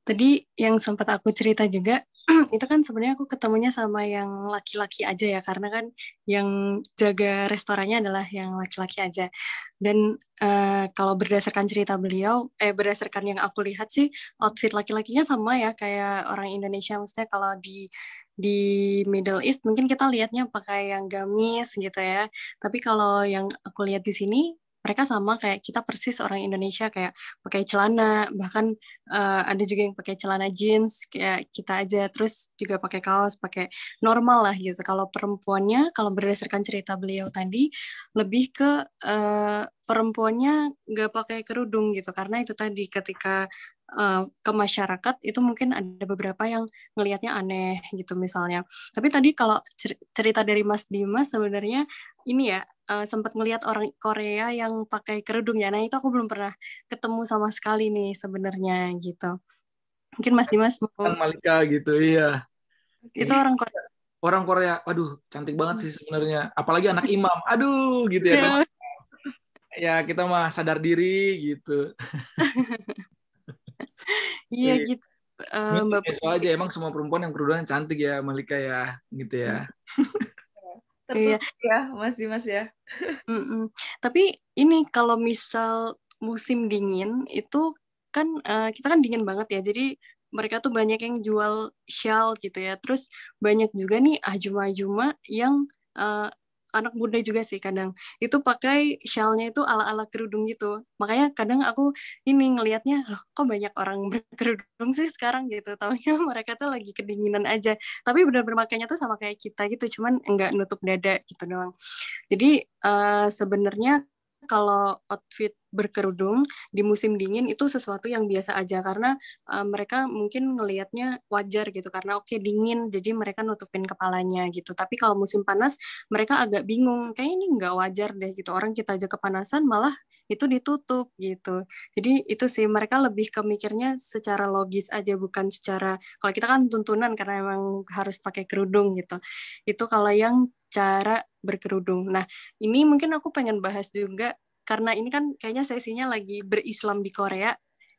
Tadi yang sempat aku cerita juga (clears throat) itu kan sebenarnya aku ketemunya sama yang laki-laki aja ya karena kan yang jaga restorannya adalah yang laki-laki aja. Dan uh, kalau berdasarkan cerita beliau eh berdasarkan yang aku lihat sih outfit laki-lakinya sama ya kayak orang Indonesia maksudnya kalau di di Middle East mungkin kita lihatnya pakai yang gamis gitu ya. Tapi kalau yang aku lihat di sini mereka sama kayak kita persis orang Indonesia kayak pakai celana bahkan uh, ada juga yang pakai celana jeans kayak kita aja terus juga pakai kaos pakai normal lah gitu. Kalau perempuannya kalau berdasarkan cerita beliau tadi lebih ke uh, perempuannya nggak pakai kerudung gitu. Karena itu tadi ketika uh, ke masyarakat itu mungkin ada beberapa yang ngelihatnya aneh gitu misalnya. Tapi tadi kalau cerita dari Mas Dimas sebenarnya ini ya uh, sempat ngelihat orang Korea yang pakai kerudung ya. Nah itu aku belum pernah ketemu sama sekali nih sebenarnya gitu. Mungkin Mas Dimas mau. Malika gitu iya. Itu orang Korea. Orang Korea, aduh cantik banget sih sebenarnya. Apalagi anak imam, aduh gitu ya. ya, ya kita mah sadar diri gitu. (laughs) iya gitu. Uh, Mbak itu aja emang semua perempuan yang kerudungan cantik ya Malika ya gitu ya. (laughs) iya ya masih mas ya (laughs) Mm-mm. tapi ini kalau misal musim dingin itu kan uh, kita kan dingin banget ya jadi mereka tuh banyak yang jual shawl gitu ya. Terus banyak juga nih ajuma-ajuma yang uh, anak muda juga sih kadang. Itu pakai shawlnya itu ala-ala kerudung gitu. Makanya kadang aku ini ngelihatnya loh kok banyak orang (laughs) berkerudung sih sekarang? gitu. Taunya (laughs) mereka tuh lagi kedinginan aja. Tapi benar-benar makanya tuh sama kayak kita gitu. Cuman enggak nutup dada gitu doang. Jadi uh, sebenarnya kalau outfit berkerudung di musim dingin itu sesuatu yang biasa aja. Karena uh, mereka mungkin ngelihatnya wajar gitu karena oke okay, dingin jadi mereka nutupin kepalanya gitu. Tapi kalau musim panas mereka agak bingung kayak ini nggak wajar deh gitu. Orang kita aja kepanasan malah itu ditutup gitu. Jadi itu sih mereka lebih kemikirnya secara logis aja bukan secara kalau kita kan tuntunan karena emang harus pakai kerudung gitu. Itu kalau yang cara berkerudung. Nah, ini mungkin aku pengen bahas juga karena ini kan kayaknya sesinya lagi berislam di Korea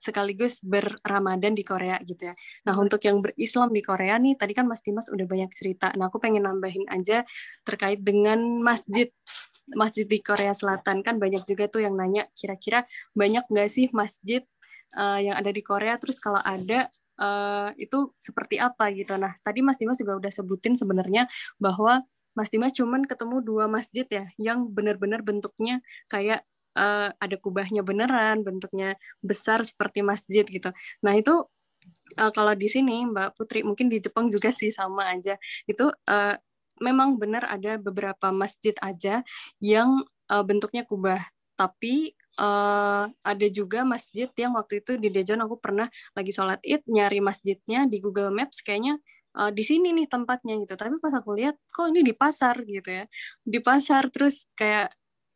sekaligus berramadan di Korea gitu ya. Nah untuk yang berislam di Korea nih tadi kan Mas Dimas udah banyak cerita. Nah aku pengen nambahin aja terkait dengan masjid masjid di Korea Selatan kan banyak juga tuh yang nanya kira-kira banyak nggak sih masjid uh, yang ada di Korea terus kalau ada uh, itu seperti apa gitu. Nah tadi Mas Dimas juga udah sebutin sebenarnya bahwa Mas Dimas cuman ketemu dua masjid ya yang benar-benar bentuknya kayak uh, ada kubahnya beneran, bentuknya besar seperti masjid gitu. Nah itu uh, kalau di sini Mbak Putri mungkin di Jepang juga sih sama aja. Itu uh, memang benar ada beberapa masjid aja yang uh, bentuknya kubah, tapi uh, ada juga masjid yang waktu itu di Dejon aku pernah lagi sholat id nyari masjidnya di Google Maps kayaknya uh, di sini nih tempatnya gitu. Tapi pas aku lihat kok ini di pasar? gitu ya. Di pasar terus kayak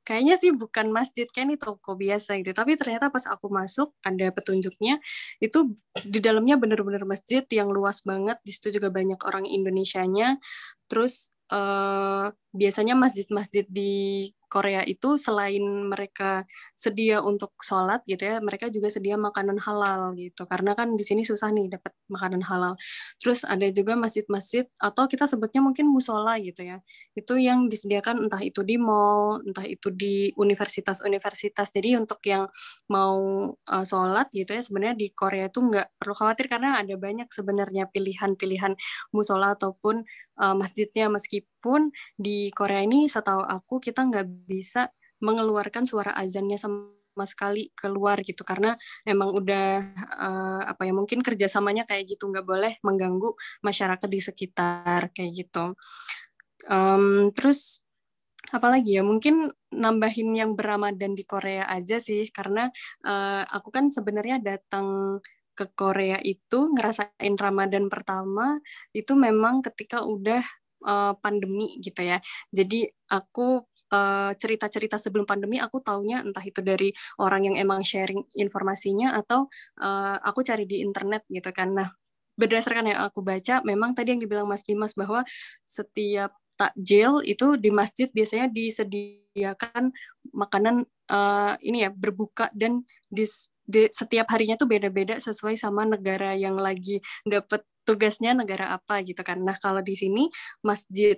kayaknya sih bukan masjid kayak ini toko biasa gitu. Tapi ternyata pas aku masuk ada petunjuknya itu di dalamnya bener-bener masjid yang luas banget. Di situ juga banyak orang Indonesianya. Terus uh, biasanya masjid-masjid di Korea itu selain mereka sedia untuk sholat gitu ya, mereka juga sedia makanan halal gitu. Karena kan di sini susah nih dapat makanan halal. Terus ada juga masjid-masjid atau kita sebutnya mungkin musola gitu ya. Itu yang disediakan entah itu di mall, entah itu di universitas-universitas. Jadi untuk yang mau uh, sholat gitu ya, sebenarnya di Korea itu nggak perlu khawatir karena ada banyak sebenarnya pilihan-pilihan musola ataupun uh, masjidnya. Meskipun di Korea ini setahu aku kita nggak bisa mengeluarkan suara azannya sama sekali keluar gitu. Karena emang udah uh, apa ya mungkin kerjasamanya kayak gitu. Nggak boleh mengganggu masyarakat di sekitar kayak gitu. Um, terus apalagi ya mungkin nambahin yang beramadan di Korea aja sih. Karena uh, aku kan sebenarnya datang ke Korea itu ngerasain Ramadan pertama itu memang ketika udah uh, pandemi gitu ya. Jadi aku eh, cerita-cerita uh, sebelum pandemi aku taunya entah itu dari orang yang emang sharing informasinya atau uh, aku cari di internet gitu kan. Nah, berdasarkan yang aku baca memang tadi yang dibilang Mas Dimas bahwa setiap takjil itu di masjid biasanya disediakan makanan uh, ini ya berbuka dan di, di setiap harinya tuh beda-beda sesuai sama negara yang lagi dapat tugasnya negara apa gitu kan. Nah, kalau di sini masjid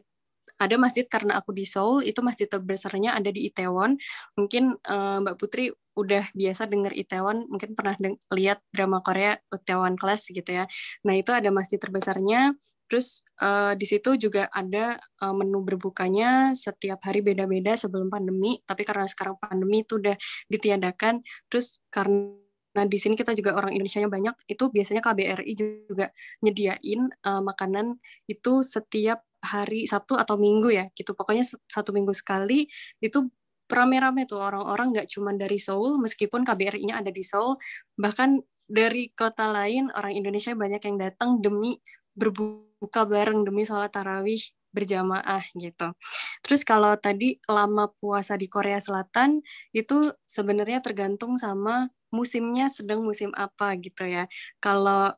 ada masjid karena aku di Seoul itu masjid terbesarnya ada di Itaewon. Mungkin uh, Mbak Putri udah biasa denger Itaewon, mungkin pernah lihat drama Korea Itaewon Class gitu ya. Nah, itu ada masjid terbesarnya. Terus uh, di situ juga ada uh, menu berbukanya setiap hari beda-beda sebelum pandemi, tapi karena sekarang pandemi itu udah ditiadakan. Terus karena Nah, di sini kita juga orang Indonesia banyak, itu biasanya KBRI juga nyediain uh, makanan itu setiap hari Sabtu atau Minggu ya, gitu. Pokoknya satu minggu sekali itu rame-rame tuh orang-orang nggak cuma dari Seoul, meskipun KBRI-nya ada di Seoul, bahkan dari kota lain orang Indonesia banyak yang datang demi berbuka bareng demi sholat tarawih berjamaah gitu. Terus kalau tadi lama puasa di Korea Selatan itu sebenarnya tergantung sama musimnya sedang musim apa gitu ya. Kalau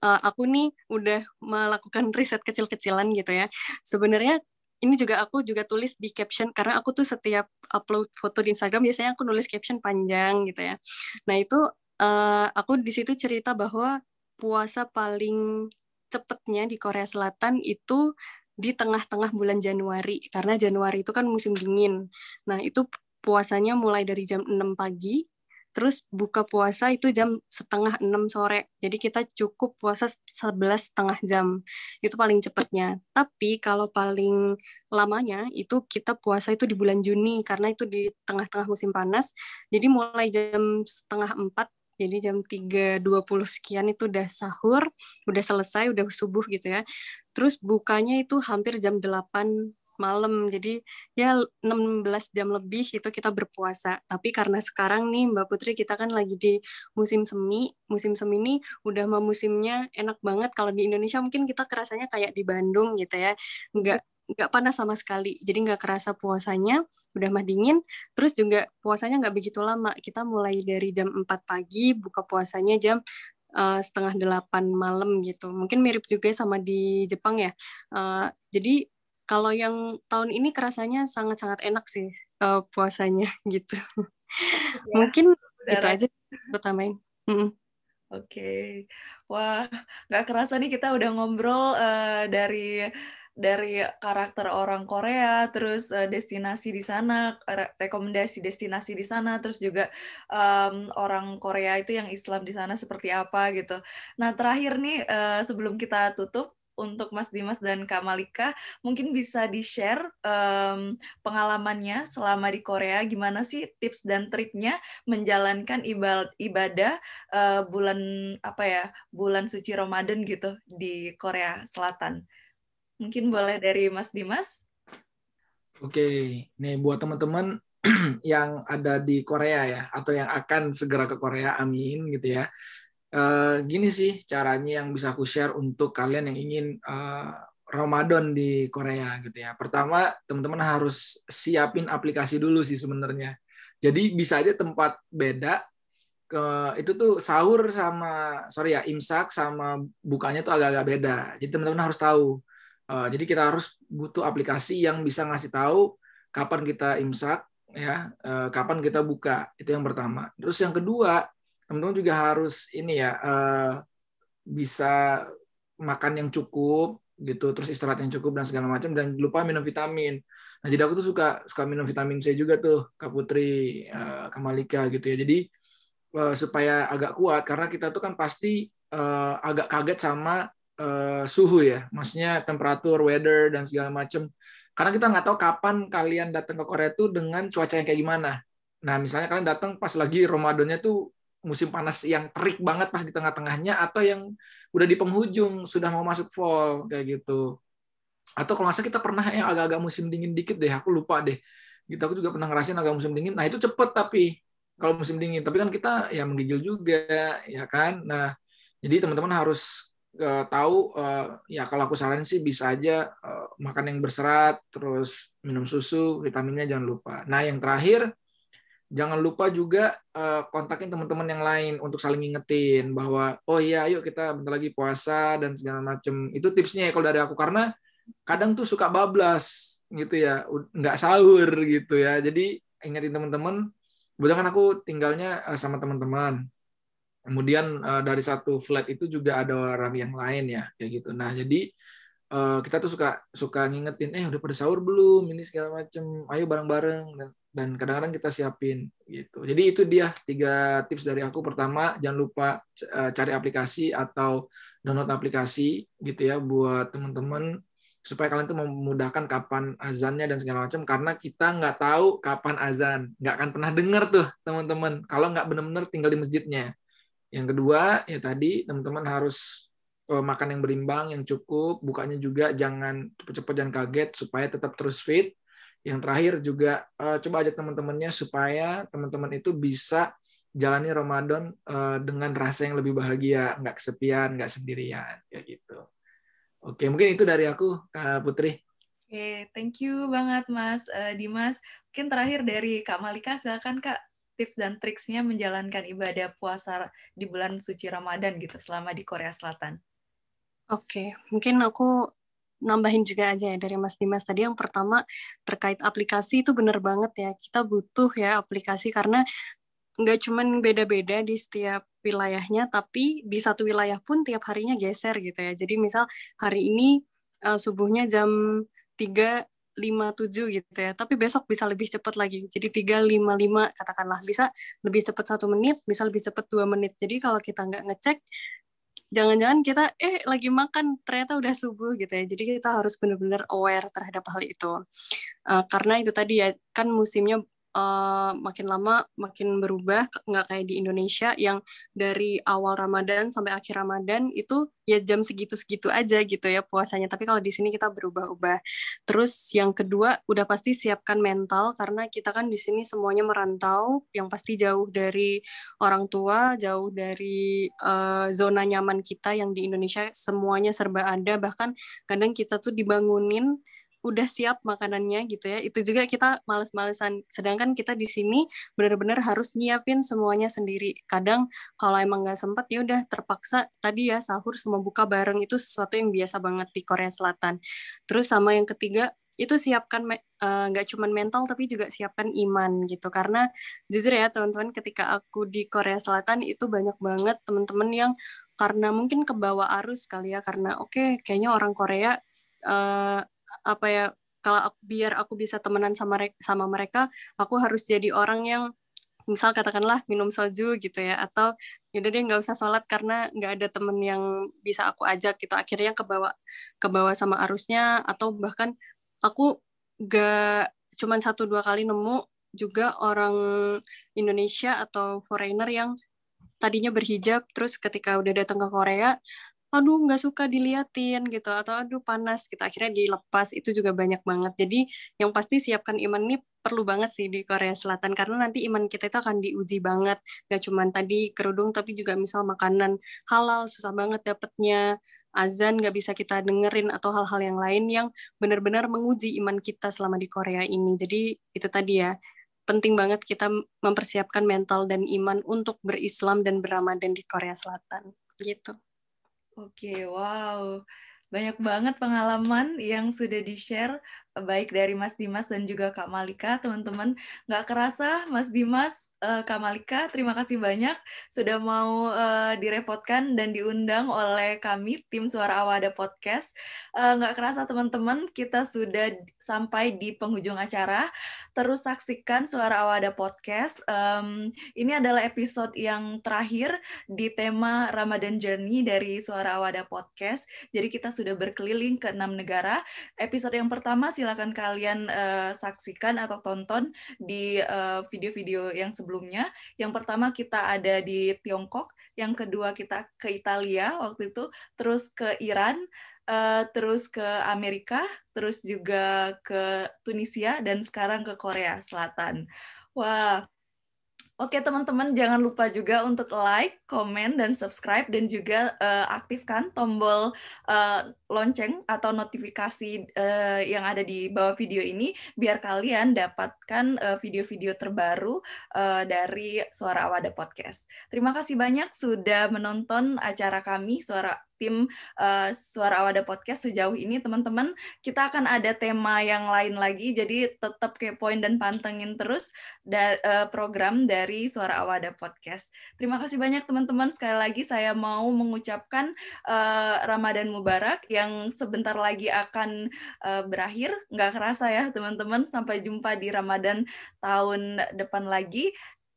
uh, aku nih udah melakukan riset kecil-kecilan gitu ya. Sebenarnya ini juga aku juga tulis di caption karena aku tuh setiap upload foto di Instagram biasanya aku nulis caption panjang gitu ya. Nah itu uh, aku di situ cerita bahwa puasa paling cepetnya di Korea Selatan itu di tengah-tengah bulan Januari karena Januari itu kan musim dingin. Nah itu puasanya mulai dari jam 6 pagi Terus buka puasa itu jam setengah enam sore. Jadi kita cukup puasa sebelas setengah jam. Itu paling cepatnya. Tapi kalau paling lamanya itu kita puasa itu di bulan Juni karena itu di tengah-tengah musim panas. Jadi mulai jam setengah empat jadi jam 3.20 sekian itu udah sahur, udah selesai, udah subuh gitu ya. Terus bukanya itu hampir jam 8 malam. Jadi ya 16 jam lebih itu kita berpuasa. Tapi karena sekarang nih Mbak Putri kita kan lagi di musim semi. Musim semi ini udah mau musimnya enak banget. Kalau di Indonesia mungkin kita kerasanya kayak di Bandung gitu ya. Enggak nggak panas sama sekali jadi nggak kerasa puasanya udah mah dingin terus juga puasanya nggak begitu lama kita mulai dari jam 4 pagi buka puasanya jam uh, setengah delapan malam gitu mungkin mirip juga sama di Jepang ya uh, jadi kalau yang tahun ini kerasanya sangat-sangat enak sih uh, puasanya (laughs) gitu ya, mungkin udara. itu aja pertamain mm -mm. Oke, okay. wah nggak kerasa nih kita udah ngobrol uh, dari dari karakter orang Korea, terus uh, destinasi di sana, re rekomendasi destinasi di sana, terus juga um, orang Korea itu yang Islam di sana seperti apa gitu. Nah terakhir nih uh, sebelum kita tutup untuk Mas Dimas dan Kak Malika, mungkin bisa di-share um, pengalamannya selama di Korea, gimana sih tips dan triknya menjalankan ibadah uh, bulan apa ya, bulan suci Ramadan gitu di Korea Selatan. Mungkin boleh dari Mas Dimas. Oke, nih buat teman-teman (clears throat) yang ada di Korea ya, atau yang akan segera ke Korea, amin gitu ya. Uh, gini sih caranya yang bisa aku share untuk kalian yang ingin uh, Ramadan di Korea gitu ya. Pertama, teman-teman harus siapin aplikasi dulu sih sebenarnya. Jadi bisa aja tempat beda ke itu tuh sahur sama sorry ya imsak sama bukanya tuh agak-agak beda. Jadi teman-teman harus tahu Uh, jadi kita harus butuh aplikasi yang bisa ngasih tahu kapan kita imsak, ya, uh, kapan kita buka. Itu yang pertama. Terus yang kedua, teman-teman juga harus ini ya uh, bisa makan yang cukup gitu, terus istirahat yang cukup dan segala macam dan lupa minum vitamin. Nah, jadi aku tuh suka suka minum vitamin C juga tuh, Kak Putri, uh, Kak Malika gitu ya. Jadi uh, supaya agak kuat karena kita tuh kan pasti uh, agak kaget sama uh, suhu ya, maksudnya temperatur, weather dan segala macam. Karena kita nggak tahu kapan kalian datang ke Korea itu dengan cuaca yang kayak gimana. Nah, misalnya kalian datang pas lagi Ramadannya tuh musim panas yang terik banget pas di tengah-tengahnya atau yang udah di penghujung sudah mau masuk fall kayak gitu. Atau kalau nggak kita pernah yang agak-agak musim dingin dikit deh, aku lupa deh. Gitu aku juga pernah ngerasain agak musim dingin. Nah, itu cepet tapi kalau musim dingin, tapi kan kita ya menggigil juga ya kan. Nah, jadi teman-teman harus uh, tahu uh, ya kalau aku saranin sih bisa aja uh, makan yang berserat terus minum susu vitaminnya jangan lupa nah yang terakhir jangan lupa juga uh, kontakin teman-teman yang lain untuk saling ngingetin bahwa oh iya ayo kita bentar lagi puasa dan segala macem. Itu tipsnya ya kalau dari aku karena kadang tuh suka bablas gitu ya nggak sahur gitu ya. Jadi ingetin teman-teman. Kebetulan kan aku tinggalnya sama teman-teman. Kemudian uh, dari satu flat itu juga ada orang yang lain ya, kayak gitu. Nah, jadi kita tuh suka suka ngingetin, eh udah pada sahur belum? Ini segala macem, ayo bareng-bareng. Dan dan kadang-kadang kita siapin gitu. Jadi itu dia tiga tips dari aku. Pertama, jangan lupa uh, cari aplikasi atau download aplikasi gitu ya buat teman-teman supaya kalian tuh memudahkan kapan azannya dan segala macam karena kita nggak tahu kapan azan nggak akan pernah dengar tuh teman-teman kalau nggak benar-benar tinggal di masjidnya yang kedua, ya tadi teman-teman harus eh, makan yang berimbang, yang cukup, bukanya juga jangan cepat-cepat jangan kaget supaya tetap terus fit. Yang terakhir juga uh, coba ajak teman-temannya supaya teman-teman itu bisa jalani Ramadan uh, dengan rasa yang lebih bahagia, nggak kesepian, nggak sendirian, ya gitu. Oke, mungkin itu dari aku, Kak Putri. Oke, thank you banget Mas uh, Dimas. Mungkin terakhir dari Kak Malika, silakan Kak tips dan triksnya menjalankan ibadah puasa di bulan suci Ramadan gitu selama di Korea Selatan? Oke, mungkin aku nambahin juga aja ya dari Mas Dimas tadi yang pertama terkait aplikasi itu bener banget ya kita butuh ya aplikasi karena nggak cuman beda-beda di setiap wilayahnya tapi di satu wilayah pun tiap harinya geser gitu ya jadi misal hari ini uh, subuhnya jam 3 57 gitu ya. Tapi besok bisa lebih cepat lagi. Jadi 355 katakanlah bisa lebih cepat satu menit, bisa lebih cepat dua menit. Jadi kalau kita nggak ngecek, jangan-jangan kita eh lagi makan ternyata udah subuh gitu ya. Jadi kita harus benar-benar aware terhadap hal itu. Uh, karena itu tadi ya kan musimnya uh, makin lama makin berubah nggak kayak di Indonesia yang dari awal Ramadan sampai akhir Ramadan itu ya jam segitu-segitu aja gitu ya puasanya. Tapi kalau di sini kita berubah-ubah. Terus yang kedua udah pasti siapkan mental karena kita kan di sini semuanya merantau yang pasti jauh dari orang tua jauh dari uh, zona nyaman kita yang di Indonesia semuanya serba ada. Bahkan kadang kita tuh dibangunin udah siap makanannya gitu ya. Itu juga kita males-malesan. Sedangkan kita di sini benar-benar harus nyiapin semuanya sendiri. Kadang kalau emang nggak sempat ya udah terpaksa tadi ya sahur sama buka bareng. Itu sesuatu yang biasa banget di Korea Selatan. Terus sama yang ketiga itu siapkan eh, nggak uh, cuma mental tapi juga siapkan iman gitu. Karena jujur ya teman-teman ketika aku di Korea Selatan itu banyak banget teman-teman yang karena mungkin kebawa arus kali ya. Karena oke okay, kayaknya orang Korea uh, apa ya kalau aku, biar aku bisa temenan sama sama mereka aku harus jadi orang yang misal katakanlah minum soju gitu ya atau yaudah dia nggak usah sholat karena nggak ada temen yang bisa aku ajak gitu. Akhirnya ke bawah ke bawah sama arusnya atau bahkan aku gak cuman satu dua kali nemu juga orang Indonesia atau foreigner yang tadinya berhijab terus ketika udah datang ke Korea aduh nggak suka diliatin gitu atau aduh panas gitu. Akhirnya dilepas itu juga banyak banget. Jadi yang pasti siapkan iman ini perlu banget sih di Korea Selatan karena nanti iman kita itu akan diuji banget. Gak cuman tadi kerudung tapi juga misal makanan halal susah banget dapetnya azan nggak bisa kita dengerin atau hal-hal yang lain yang benar-benar menguji iman kita selama di Korea ini. Jadi itu tadi ya penting banget kita mempersiapkan mental dan iman untuk berislam dan beramadhan di Korea Selatan gitu. Oke, wow. Banyak banget pengalaman yang sudah di-share baik dari Mas Dimas dan juga Kak Malika, teman-teman. Nggak kerasa Mas Dimas uh, Kak Malika, terima kasih banyak sudah mau uh, direpotkan dan diundang oleh kami tim Suara Awada Podcast. Uh, nggak kerasa teman-teman, kita sudah sampai di penghujung acara. Terus saksikan Suara Awada Podcast. Ini adalah episode yang terakhir di tema Ramadan Journey dari Suara Awada Podcast. Jadi kita sudah berkeliling ke enam negara. Episode yang pertama silakan kalian uh, saksikan atau tonton di video-video uh, yang sebelumnya sebelumnya. Yang pertama kita ada di Tiongkok, yang kedua kita ke Italia waktu itu, terus ke Iran, uh, terus ke Amerika, terus juga ke Tunisia, dan sekarang ke Korea Selatan. Wah, Oke teman-teman, jangan lupa juga untuk like, komen, dan subscribe, dan juga uh, aktifkan tombol uh, lonceng atau notifikasi uh, yang ada di bawah video ini, biar kalian dapatkan video-video uh, terbaru uh, dari Suara Awada Podcast. Terima kasih banyak sudah menonton acara kami, Suara tim uh, Suara Awada Podcast sejauh ini, teman-teman. Kita akan ada tema yang lain lagi, jadi tetap kepoin dan pantengin terus da uh, program dari Suara Awada Podcast. Terima kasih banyak teman-teman. Sekali lagi saya mau mengucapkan uh, Ramadan Mubarak yang sebentar lagi akan uh, berakhir. Nggak kerasa ya teman-teman. Sampai jumpa di Ramadan tahun depan lagi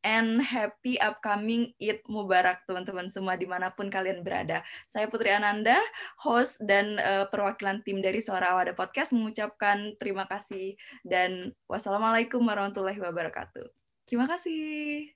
and happy upcoming Eid Mubarak teman-teman semua di mana pun kalian berada. Saya Putri Ananda, host dan uh, perwakilan tim dari Suara Awada Podcast mengucapkan terima kasih dan wassalamualaikum warahmatullahi wabarakatuh. Terima kasih.